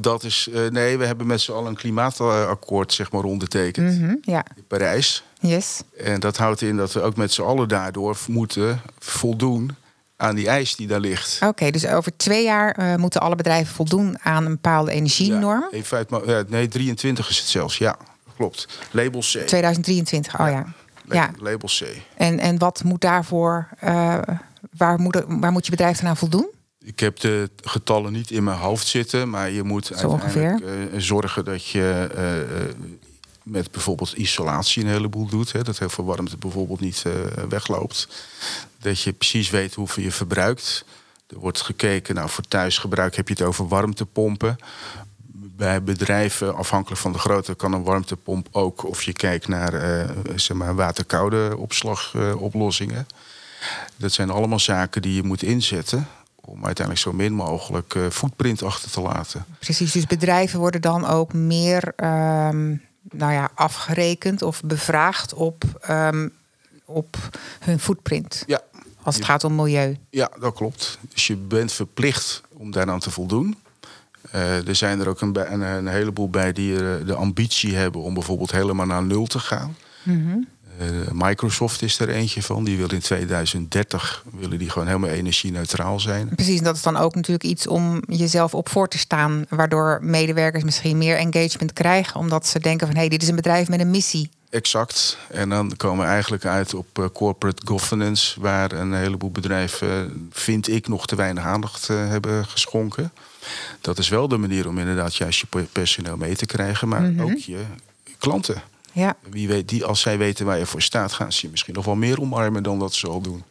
Dat is, nee, we hebben met z'n allen een klimaatakkoord zeg maar ondertekend Mhm, Ja, in Parijs. yes. En dat houdt in dat we ook met z'n allen daardoor moeten voldoen aan die eis die daar ligt. Oké, dus over twee jaar moeten alle bedrijven voldoen aan een bepaalde energienorm. Ja, even uit, mijn- ja, nee, 23 is het zelfs. Ja, klopt. Label C. 2023, oh ja. ja. La- Label C. En, en wat moet daarvoor, eh, waar, moet, waar moet je bedrijf dan aan voldoen? Ik heb de getallen niet in mijn hoofd zitten, maar je moet Zo uiteindelijk eh, zorgen dat je eh, met bijvoorbeeld isolatie een heleboel doet. Hè, dat heel veel warmte bijvoorbeeld niet eh, wegloopt. Dat je precies weet hoeveel je verbruikt. Er wordt gekeken, nou voor thuisgebruik heb je het over warmtepompen. Bij bedrijven, afhankelijk van de grootte, kan een warmtepomp ook. Of je kijkt naar eh, zeg maar waterkoude opslagoplossingen. Dat zijn allemaal zaken die je moet inzetten om uiteindelijk zo min mogelijk eh, footprint achter te laten. Precies, dus bedrijven worden dan ook meer ehm, nou ja, afgerekend of bevraagd op, ehm, op hun footprint. Ja, Als het gaat om milieu. ja, dat klopt. Dus je bent verplicht om daaraan te voldoen. Eh, er zijn er ook een, een, een heleboel bij die eh, de ambitie hebben om bijvoorbeeld helemaal naar nul te gaan. Eh, Microsoft is er eentje van. Die wil in 2030 willen die gewoon helemaal energie-neutraal zijn. Precies, en dat is dan ook natuurlijk iets om jezelf op voor te staan. Waardoor medewerkers misschien meer engagement krijgen. Omdat ze denken van hé, hey, dit is een bedrijf met een missie. Exact. En dan komen we eigenlijk uit op corporate governance, waar een heleboel bedrijven, vind ik, nog te weinig aandacht hebben geschonken. Dat is wel de manier om inderdaad juist je pe- personeel mee te krijgen, maar ook je klanten. Ja, Wie weet, die, als zij weten waar je voor staat, gaan ze je misschien nog wel meer omarmen dan dat ze al doen.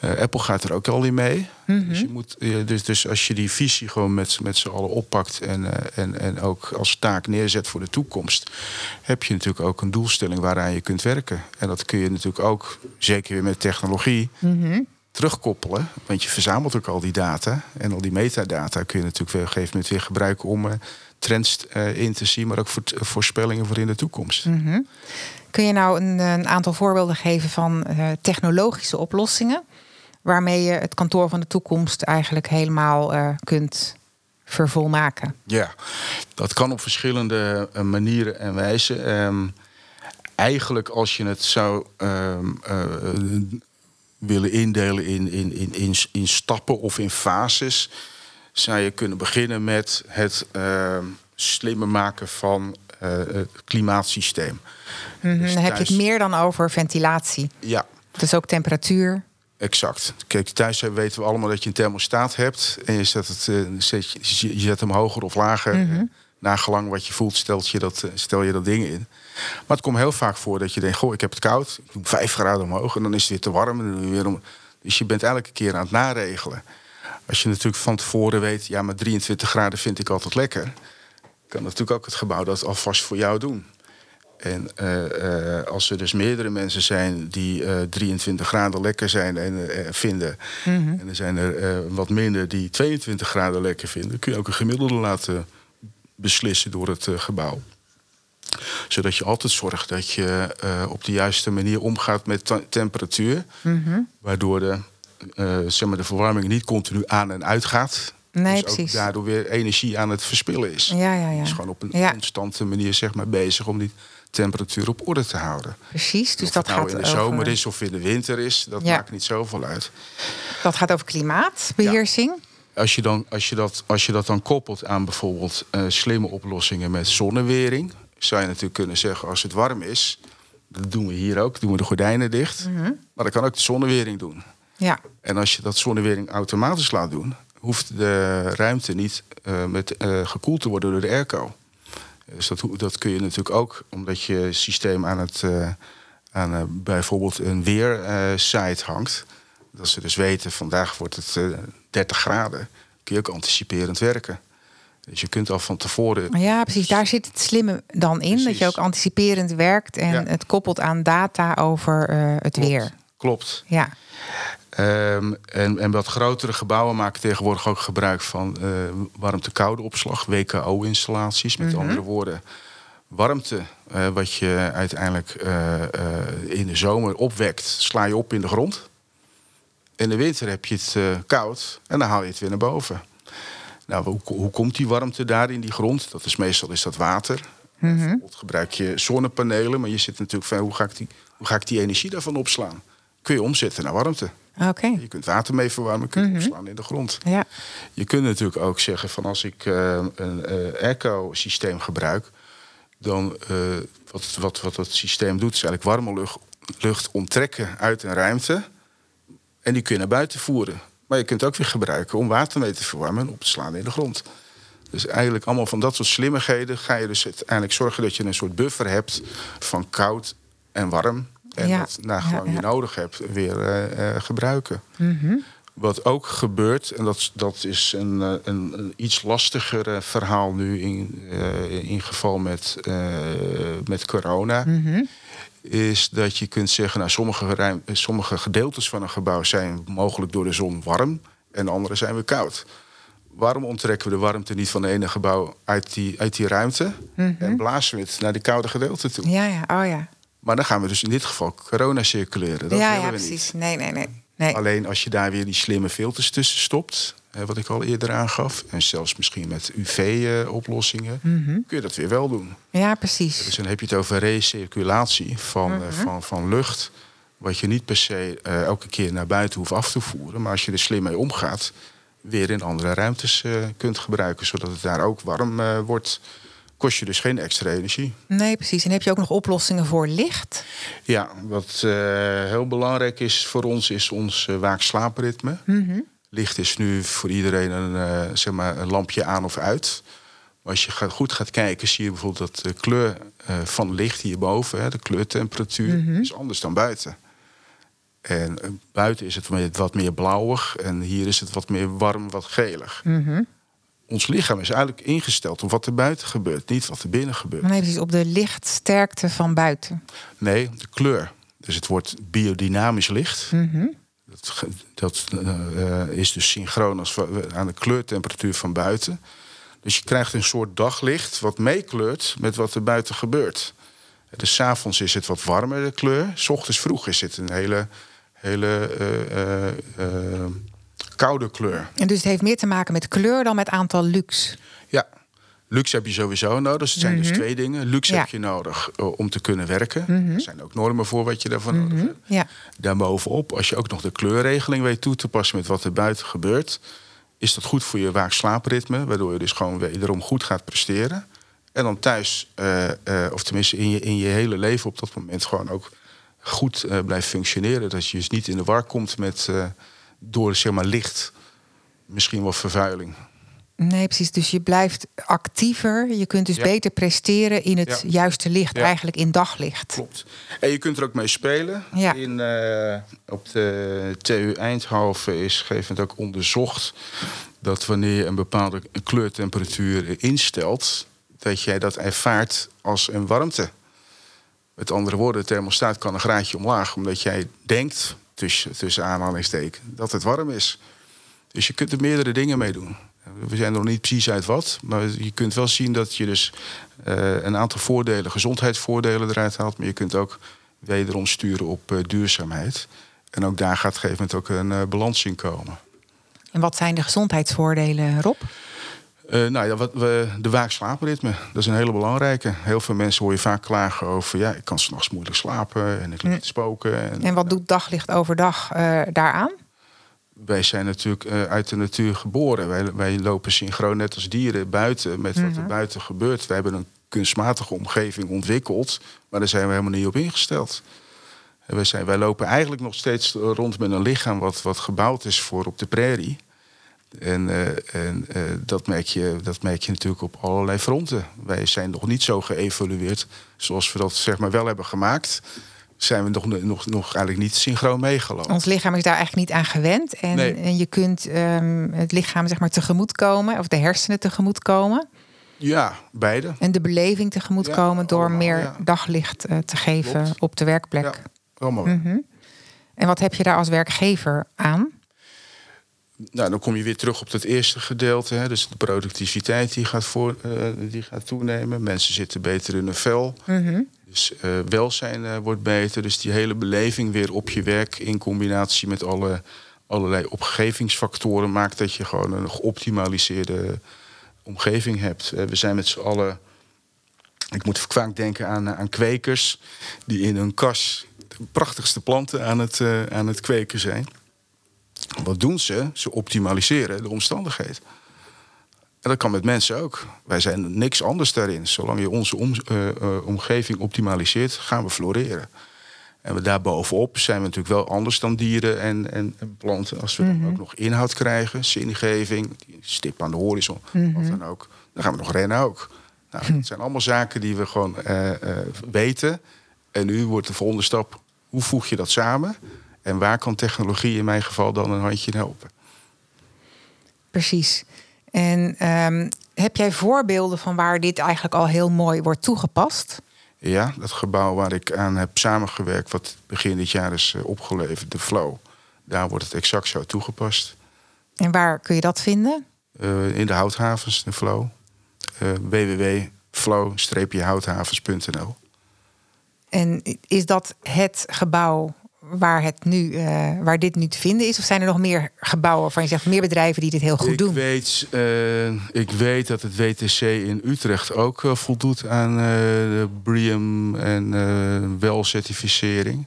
Eh, Apple gaat er ook al in mee. dus, je moet, eh, dus, dus als je die visie gewoon met, met z'n allen oppakt en, eh, en, en ook als taak neerzet voor de toekomst, heb je natuurlijk ook een doelstelling waaraan je kunt werken. En dat kun je natuurlijk ook, zeker weer met technologie, terugkoppelen. Want je verzamelt ook al die data. En al die metadata kun je natuurlijk op een gegeven moment weer gebruiken om eh, trends eh, in te zien, maar ook voor, voorspellingen voor in de toekomst. Kun je nou een, een aantal voorbeelden geven van eh, technologische oplossingen waarmee je het kantoor van de toekomst eigenlijk helemaal kunt vervolmaken? Ja, dat kan op verschillende manieren en wijzen. Ehm, eigenlijk als je het zou ehm, eh, willen indelen in, in, in, in, in stappen of in fases, zou je kunnen beginnen met het ehm, slimmer maken van eh, het klimaatsysteem. Dus dan heb je het meer dan over ventilatie. Ja, Dus ook temperatuur. Exact. Kijk, thuis weten we allemaal dat je een thermostaat hebt. En je zet, het, eh, zet, je, je zet hem hoger of lager. Mhm. Eh, Nagelang wat je voelt, stelt je dat, eh, stel je dat ding in. Maar het komt heel vaak voor dat je denkt... goh, ik heb het koud. Ik doe vijf graden omhoog en dan is het weer te warm. En dan doe je weer om... Dus je bent elke keer aan het naregelen. Als je natuurlijk van tevoren weet, ja, maar 23 graden vind ik altijd lekker, kan natuurlijk ook het gebouw dat alvast voor jou doen. En uh, als er dus meerdere mensen zijn die uh, 23 graden lekker zijn en vinden, mm -hmm. en er zijn er wat minder die 22 graden lekker vinden, kun je ook een gemiddelde laten beslissen door het gebouw. Zodat je altijd zorgt dat je op de juiste manier omgaat met temperatuur, mm -hmm. waardoor de, zeg maar de verwarming niet continu aan en uit gaat. Nee, dus precies. ook daardoor weer energie aan het verspillen is. Ja, ja, ja. Dus gewoon op een ja. constante manier zeg maar, bezig om die temperatuur op orde te houden. Precies, dus of dat het nou gaat in de over... zomer is of in de winter is, dat Ja. maakt niet zoveel uit. Dat gaat over klimaatbeheersing. Als je, dan, als je, dat, als je dat dan koppelt aan bijvoorbeeld eh, slimme oplossingen met zonnewering, zou je natuurlijk kunnen zeggen als het warm is, dat doen we hier ook, doen we de gordijnen dicht. Mhm. Maar dat kan ook de zonnewering doen. Ja. En als je dat zonnewering automatisch laat doen, hoeft de ruimte niet eh, met, eh, gekoeld te worden door de airco. Dus dat, dat kun je natuurlijk ook, omdat je systeem aan het aan bijvoorbeeld een weersite hangt. Dat ze dus weten, vandaag wordt het 30 graden. Kun je ook anticiperend werken. Dus je kunt al van tevoren. ja, precies. Daar zit het slimme dan in. Dat je ook anticiperend werkt en Ja. het koppelt aan data over eh, het Klopt. weer. Klopt. Ja. Ehm, en, en wat grotere gebouwen maken tegenwoordig ook gebruik van eh warmte-koude opslag, WKO-installaties. Met andere woorden, warmte eh, wat je uiteindelijk in de zomer opwekt, sla je op in de grond. In de winter heb je het eh, koud en dan haal je het weer naar boven. Nou, hoe, hoe komt die warmte daar in die grond? Dat is meestal is dat water. Bijvoorbeeld gebruik je zonnepanelen, maar je zit natuurlijk van hoe ga ik die, hoe ga ik die energie daarvan opslaan? Kun je omzetten naar warmte. Oké. Je kunt water mee verwarmen, kun je opslaan in de grond. Ja. Je kunt natuurlijk ook zeggen van als ik eh, een eh airco-systeem gebruik, dan wat, wat, wat het systeem doet, is eigenlijk warme lucht, lucht onttrekken uit een ruimte. En die kun je naar buiten voeren. Maar je kunt het ook weer gebruiken om water mee te verwarmen en op te slaan in de grond. Dus eigenlijk allemaal van dat soort slimmigheden ga je dus uiteindelijk zorgen dat je een soort buffer hebt van koud en warm. En Ja, dat ja, gewoon ja. je nodig hebt weer eh, eh, gebruiken. Mhm. Wat ook gebeurt, en dat, dat is een, eh, een, een iets lastiger verhaal nu in, in geval met, met corona, Mhm. Is dat je kunt zeggen, nou, sommige, ruim, sommige gedeeltes van een gebouw zijn mogelijk door de zon warm en andere zijn weer koud. Waarom onttrekken we de warmte niet van het ene gebouw uit die, uit die ruimte en blazen we het naar die koude gedeelte toe? Ja, ja. Oh ja. Maar dan gaan we dus in dit geval corona circuleren. Dat ja, willen ja, we precies. niet. Nee, nee, nee. nee. Alleen als je daar weer die slimme filters tussen stopt, wat ik al eerder aangaf, en zelfs misschien met UV-oplossingen, kun je dat weer wel doen. Ja, precies. Dus dan heb je het over recirculatie van, eh, van, van lucht, wat je niet per se eh, elke keer naar buiten hoeft af te voeren, maar als je er slim mee omgaat, weer in andere ruimtes eh, kunt gebruiken, zodat het daar ook warm wordt. Kost je dus geen extra energie. Nee, precies. En heb je ook nog oplossingen voor licht? Ja, wat heel belangrijk is voor ons, is ons uh, waak-slaapritme. Licht is nu voor iedereen een, eh, zeg maar een lampje aan of uit. Maar als je gaat, goed gaat kijken, zie je bijvoorbeeld dat de kleur eh, van licht hierboven, hè, de kleurtemperatuur, is anders dan buiten. En eh, buiten is het wat meer blauwig en hier is het wat meer warm, wat gelig. Ons lichaam is eigenlijk ingesteld op wat er buiten gebeurt, niet wat er binnen gebeurt. Nee, precies. Op de lichtsterkte van buiten. Nee, de kleur. Dus het wordt biodynamisch licht. Ge- dat eh, is dus synchroon als aan de kleurtemperatuur van buiten. Dus je krijgt een soort daglicht wat meekleurt met wat er buiten gebeurt. Dus 's avonds is het wat warmer de kleur. S ochtends vroeg is het een hele, hele eh, eh, koude kleur. En dus het heeft meer te maken met kleur dan met aantal lux. Ja, luxe heb je sowieso nodig. Dus het zijn dus twee dingen. Luxe Ja. heb je nodig eh, om te kunnen werken. Er zijn ook normen voor wat je daarvan nodig hebt. Ja. Daarbovenop, als je ook nog de kleurregeling weet toe te passen met wat er buiten gebeurt, is dat goed voor je waak-slaapritme, waardoor je dus gewoon wederom goed gaat presteren. En dan thuis, eh, eh, of tenminste in je, in je hele leven op dat moment, gewoon ook goed blijft functioneren. Dat je dus niet in de war komt met door zeg maar licht, misschien wel vervuiling. Nee, precies. Dus je blijft actiever. Je kunt dus Ja. beter presteren in het Ja. juiste licht, Ja. eigenlijk in daglicht. Klopt. En je kunt er ook mee spelen. In, eh, op de TU Eindhoven is gegeven ook onderzocht dat wanneer je een bepaalde kleurtemperatuur instelt, dat jij dat ervaart als een warmte. Met andere woorden, de thermostaat kan een graadje omlaag, omdat jij denkt, tussen, tussen aanhalingstekens, dat het warm is. Dus je kunt er meerdere dingen mee doen. We zijn er nog niet precies uit wat, maar je kunt wel zien dat je dus eh, een aantal voordelen, gezondheidsvoordelen eruit haalt, maar je kunt ook wederom sturen op eh, duurzaamheid. En ook daar gaat op een gegeven moment ook een eh, balans in komen. En wat zijn de gezondheidsvoordelen, Rob? Nou ja, wat we, de waak-slaapritme, dat is een hele belangrijke. Heel veel mensen hoor je vaak klagen over... ja, ik kan s'nachts moeilijk slapen en ik lig te spoken. En, En wat doet daglicht overdag eh, daaraan? Wij zijn natuurlijk eh, uit de natuur geboren. Wij, wij lopen synchroon net als dieren buiten met wat er buiten gebeurt. Wij hebben een kunstmatige omgeving ontwikkeld... maar daar zijn we helemaal niet op ingesteld. Wij, zijn, wij lopen eigenlijk nog steeds rond met een lichaam... wat, wat gebouwd is voor op de prairie... En, eh, en eh, dat, merk je, dat merk je natuurlijk op allerlei fronten. Wij zijn nog niet zo geëvolueerd zoals we dat zeg maar wel hebben gemaakt. Zijn we nog, nog, nog eigenlijk niet synchroon meegelopen. Ons lichaam is daar eigenlijk niet aan gewend. En, Nee. en je kunt ehm, het lichaam zeg maar, tegemoetkomen, of de hersenen tegemoetkomen. Ja, beide. En de beleving tegemoetkomen Ja, door allemaal, meer ja. daglicht eh, te geven Klopt. op de werkplek. Ja, allemaal. Mhm. En wat heb je daar als werkgever aan? Nou, dan kom je weer terug op dat eerste gedeelte. Hè. Dus de productiviteit die gaat, voor, eh, die gaat toenemen. Mensen zitten beter in hun vel. Mhm. Dus eh, welzijn eh, wordt beter. Dus die hele beleving weer op je werk in combinatie met alle, allerlei omgevingsfactoren maakt dat je gewoon een geoptimaliseerde omgeving hebt. Eh, we zijn met z'n allen. Ik moet vaak denken aan, aan kwekers die in hun kas de prachtigste planten aan het, aan het kweken zijn. Wat doen ze? Ze optimaliseren de omstandigheid. En dat kan met mensen ook. Wij zijn niks anders daarin. Zolang je onze om- eh, eh, omgeving optimaliseert, gaan we floreren. En we daarbovenop zijn we natuurlijk wel anders dan dieren en, en, en planten. Als we dan ook nog inhoud krijgen, zingeving, stip aan de horizon, wat dan ook. Dan gaan we nog rennen ook. Nou, dat zijn allemaal zaken die we gewoon eh, weten. En nu wordt de volgende stap, hoe voeg je dat samen? En waar kan technologie in mijn geval dan een handje helpen? Precies. En ehm, heb jij voorbeelden van waar dit eigenlijk al heel mooi wordt toegepast? Ja, dat gebouw waar ik aan heb samengewerkt, wat begin dit jaar is eh, opgeleverd, de Flow. Daar wordt het exact zo toegepast. En waar kun je dat vinden? Eh, in de houthavens, de Flow. Eh www.flow-houthavens.nl En is dat het gebouw waar, het nu, eh, waar dit nu te vinden is? Of zijn er nog meer gebouwen waarvan je zegt meer bedrijven die dit heel goed ik doen? Weet, eh, ik weet dat het WTC in Utrecht ook eh, voldoet aan de BREEAM en WEL-certificering.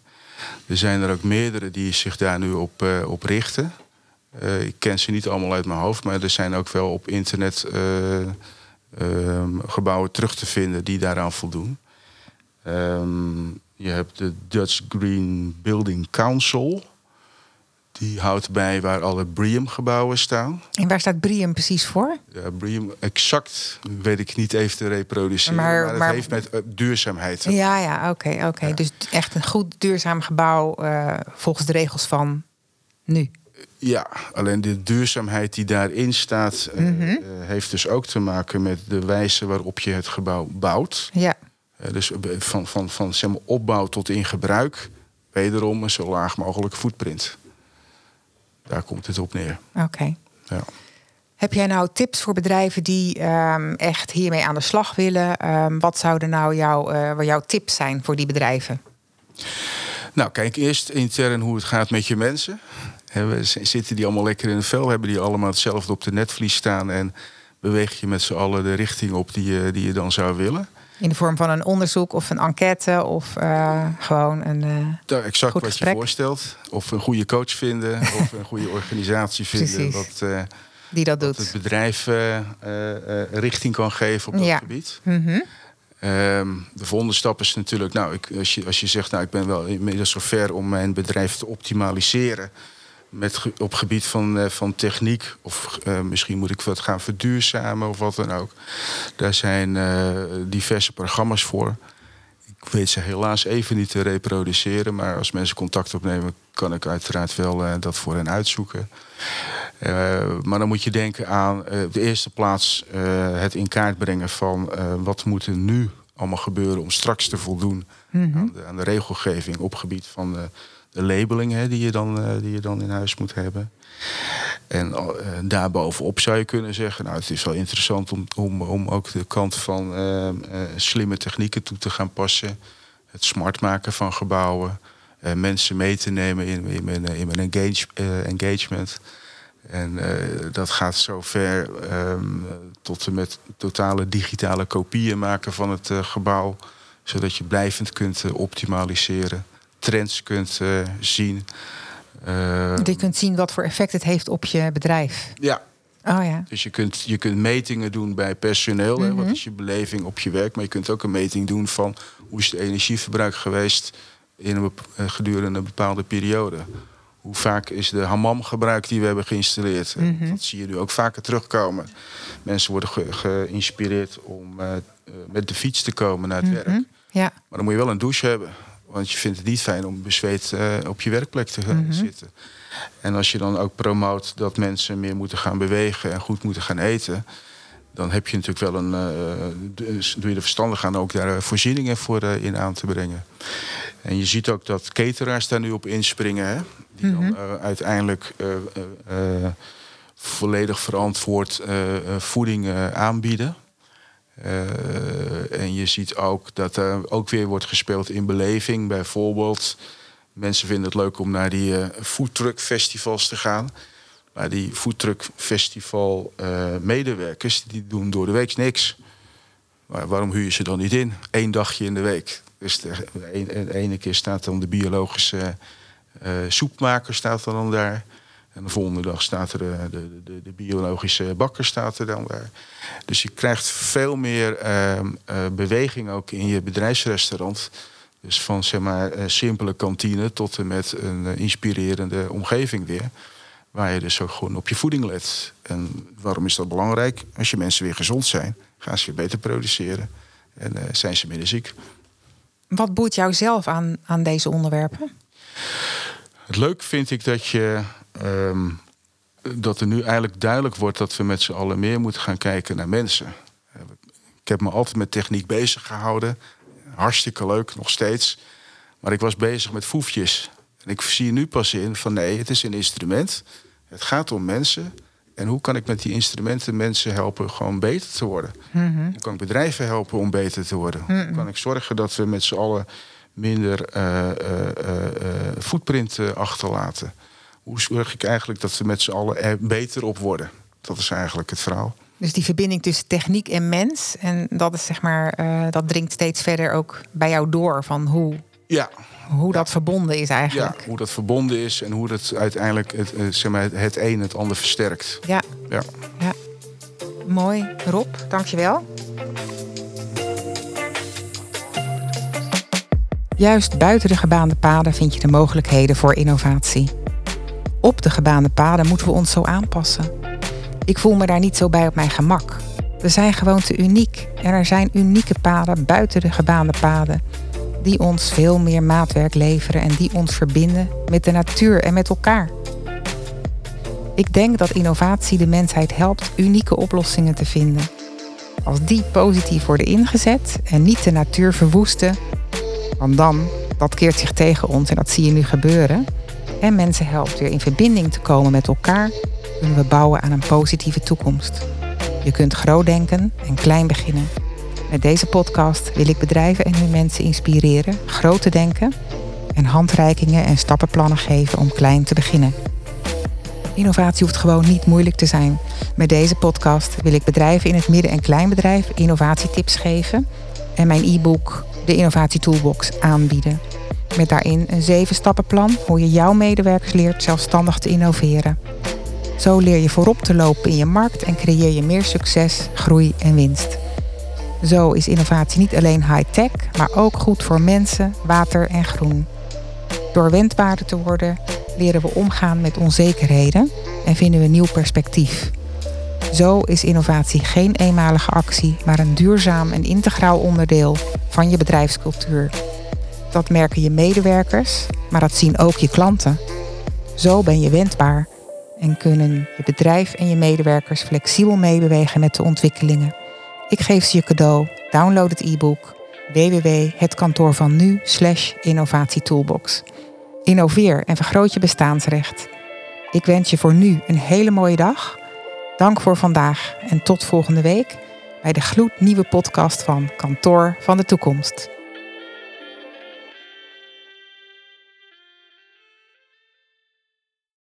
Er zijn er ook meerdere die zich daar nu op, op richten. Ik ken ze niet allemaal uit mijn hoofd, maar er zijn ook wel op internet eh, ehm, gebouwen terug te vinden die daaraan voldoen. Ehm, je hebt de Dutch Green Building Council. Die houdt bij waar alle BREEAM-gebouwen staan. En waar staat Brium precies voor? Ja, BREEAM exact weet ik niet even te reproduceren. Maar- Maar, het maar- heeft met eh, duurzaamheid. Ja, ja, oké. oké. Ja. Dus echt een goed duurzaam gebouw eh, volgens de regels van nu. Ja, alleen de duurzaamheid die daarin staat... eh, Mhm. heeft dus ook te maken met de wijze waarop je het gebouw bouwt. Ja, dus eh, van, van, van zeg maar, opbouw tot in gebruik... wederom een zo laag mogelijk footprint. Daar komt het op neer. oké. Ja. Heb jij nou tips voor bedrijven die ehm, echt hiermee aan de slag willen? Ehm, wat zouden nou jouw, eh, jouw tips zijn voor die bedrijven? Nou, kijk eerst intern hoe het gaat met je mensen. Zitten die allemaal lekker in het vel? Hebben die allemaal hetzelfde op de netvlies staan? En beweeg je met z'n allen de richting op die je, die je dan zou willen? In de vorm van een onderzoek of een enquête of eh, gewoon een. eh, Nou, exact wat gesprek. je voorstelt. Of een goede coach vinden. of een goede organisatie vinden. Wat, eh, die dat wat het doet. bedrijf richting kan geven op dat Ja. gebied. Mhm. Ehm, de volgende stap is natuurlijk, nou, ik, als, je, als je zegt, nou, ik ben wel inmiddels zover om mijn bedrijf te optimaliseren, met, op gebied van, van techniek, of misschien moet ik wat gaan verduurzamen of wat dan ook. Daar zijn diverse programma's voor. Ik weet ze helaas even niet te reproduceren, maar als mensen contact opnemen, kan ik uiteraard wel dat voor hen uitzoeken. maar dan moet je denken aan op de eerste plaats het in kaart brengen van wat moet er nu allemaal gebeuren om straks te voldoen mhm. aan, de, aan, de, regelgeving op gebied van labeling hè, die, je dan, uh, die je dan in huis moet hebben. En uh, daarbovenop zou je kunnen zeggen, nou het is wel interessant om, om, om ook de kant van uh, slimme technieken toe te gaan passen. Het smart maken van gebouwen. mensen mee te nemen in, in, in, in mijn engage, engagement. En dat gaat zover um, tot en met totale digitale kopieën maken van het gebouw. Zodat je blijvend kunt optimaliseren, trends kunt zien. dat je kunt zien wat voor effect het heeft op je bedrijf. Ja. Oh, ja. Dus je kunt, je kunt metingen doen bij personeel. Mm -hmm. hè, wat mhm. is je beleving op je werk? Maar je kunt ook een meting doen van hoe is het energieverbruik geweest in een, gedurende een bepaalde periode hoe vaak is de hammam gebruikt die we hebben geïnstalleerd. Mhm. Dat zie je nu ook vaker terugkomen. Mensen worden geïnspireerd om uh, met de fiets te komen naar het mhm. werk. Ja. Maar dan moet je wel een douche hebben. Want je vindt het niet fijn om bezweet uh, op je werkplek te gaan mhm. zitten. En als je dan ook promoot dat mensen meer moeten gaan bewegen en goed moeten gaan eten dan heb je natuurlijk wel een. Uh, doe je er verstandig aan ook daar voorzieningen voor uh, in aan te brengen. En je ziet ook dat cateraars daar nu op inspringen. Hè? Die dan uh, uiteindelijk volledig verantwoord voeding aanbieden. En je ziet ook dat er ook weer wordt gespeeld in beleving. Bijvoorbeeld, mensen vinden het leuk om naar die foodtruck festivals te gaan. Maar die foodtruckfestival uh, medewerkers, die doen door de week niks. Maar waarom huur je ze dan niet in? Eén dagje in de week. Dus de, de ene keer staat dan de biologische uh, soepmaker staat dan daar. En de volgende dag staat er de, de, de, de, biologische bakker staat er dan daar. Dus je krijgt veel meer uh, beweging ook in je bedrijfsrestaurant. Dus van zeg maar simpele kantine tot en met een inspirerende omgeving weer. Waar je dus ook gewoon op je voeding let. En waarom is dat belangrijk? Als je mensen weer gezond zijn, gaan ze weer beter produceren. En zijn ze minder ziek. Wat boeit jou zelf aan, aan deze onderwerpen? Het leuk vind ik dat je. Um, dat er nu eigenlijk duidelijk wordt dat we met z'n allen meer moeten gaan kijken naar mensen. Ik heb me altijd met techniek bezig gehouden. Hartstikke leuk, nog steeds. Maar ik was bezig met foefjes. En ik zie nu pas in van nee, het is een instrument. Het gaat om mensen. En hoe kan ik met die instrumenten mensen helpen gewoon beter te worden? Mhm. Hoe kan ik bedrijven helpen om beter te worden? Hoe mhm. kan ik zorgen dat we met z'n allen minder uh, footprint achterlaten? Hoe zorg ik eigenlijk dat we met z'n allen er beter op worden? Dat is eigenlijk het verhaal. Dus die verbinding tussen techniek en mens. En dat is zeg maar, dat dringt steeds verder ook bij jou door van hoe ja, hoe dat verbonden is eigenlijk. Ja, hoe dat verbonden is en hoe dat uiteindelijk het, eh, zeg maar, het een het ander versterkt. Ja. ja. ja. Mooi. Rob, dankjewel. Juist buiten de gebaande paden vind je de mogelijkheden voor innovatie. Op de gebaande paden moeten we ons zo aanpassen. Ik voel me daar niet zo bij op mijn gemak. We zijn gewoon te uniek en er zijn unieke paden buiten de gebaande paden die ons veel meer maatwerk leveren en die ons verbinden met de natuur en met elkaar. Ik denk dat innovatie de mensheid helpt unieke oplossingen te vinden. Als die positief worden ingezet en niet de natuur verwoesten, want dan, dat keert zich tegen ons en dat zie je nu gebeuren, en mensen helpt weer in verbinding te komen met elkaar, kunnen we bouwen aan een positieve toekomst. Je kunt groot denken en klein beginnen. Met deze podcast wil ik bedrijven en hun mensen inspireren groot te denken en handreikingen en stappenplannen geven om klein te beginnen. Innovatie hoeft gewoon niet moeilijk te zijn. Met deze podcast wil ik bedrijven in het midden- en kleinbedrijf innovatietips geven en mijn e-book de Innovatie Toolbox aanbieden. Met daarin een zeven stappenplan hoe je jouw medewerkers leert zelfstandig te innoveren. Zo leer je voorop te lopen in je markt en creëer je meer succes, groei en winst. Zo is innovatie niet alleen high-tech, maar ook goed voor mensen, water en groen. Door wendbaarder te worden, leren we omgaan met onzekerheden en vinden we nieuw perspectief. Zo is innovatie geen eenmalige actie, maar een duurzaam en integraal onderdeel van je bedrijfscultuur. Dat merken je medewerkers, maar dat zien ook je klanten. Zo ben je wendbaar en kunnen je bedrijf en je medewerkers flexibel meebewegen met de ontwikkelingen. Ik geef ze je cadeau. Download het e-book www.hetkantoorvannu innovatietoolbox. Innoveer en vergroot je bestaansrecht. Ik wens je voor nu een hele mooie dag. Dank voor vandaag en tot volgende week bij de gloednieuwe podcast van Kantoor van de Toekomst.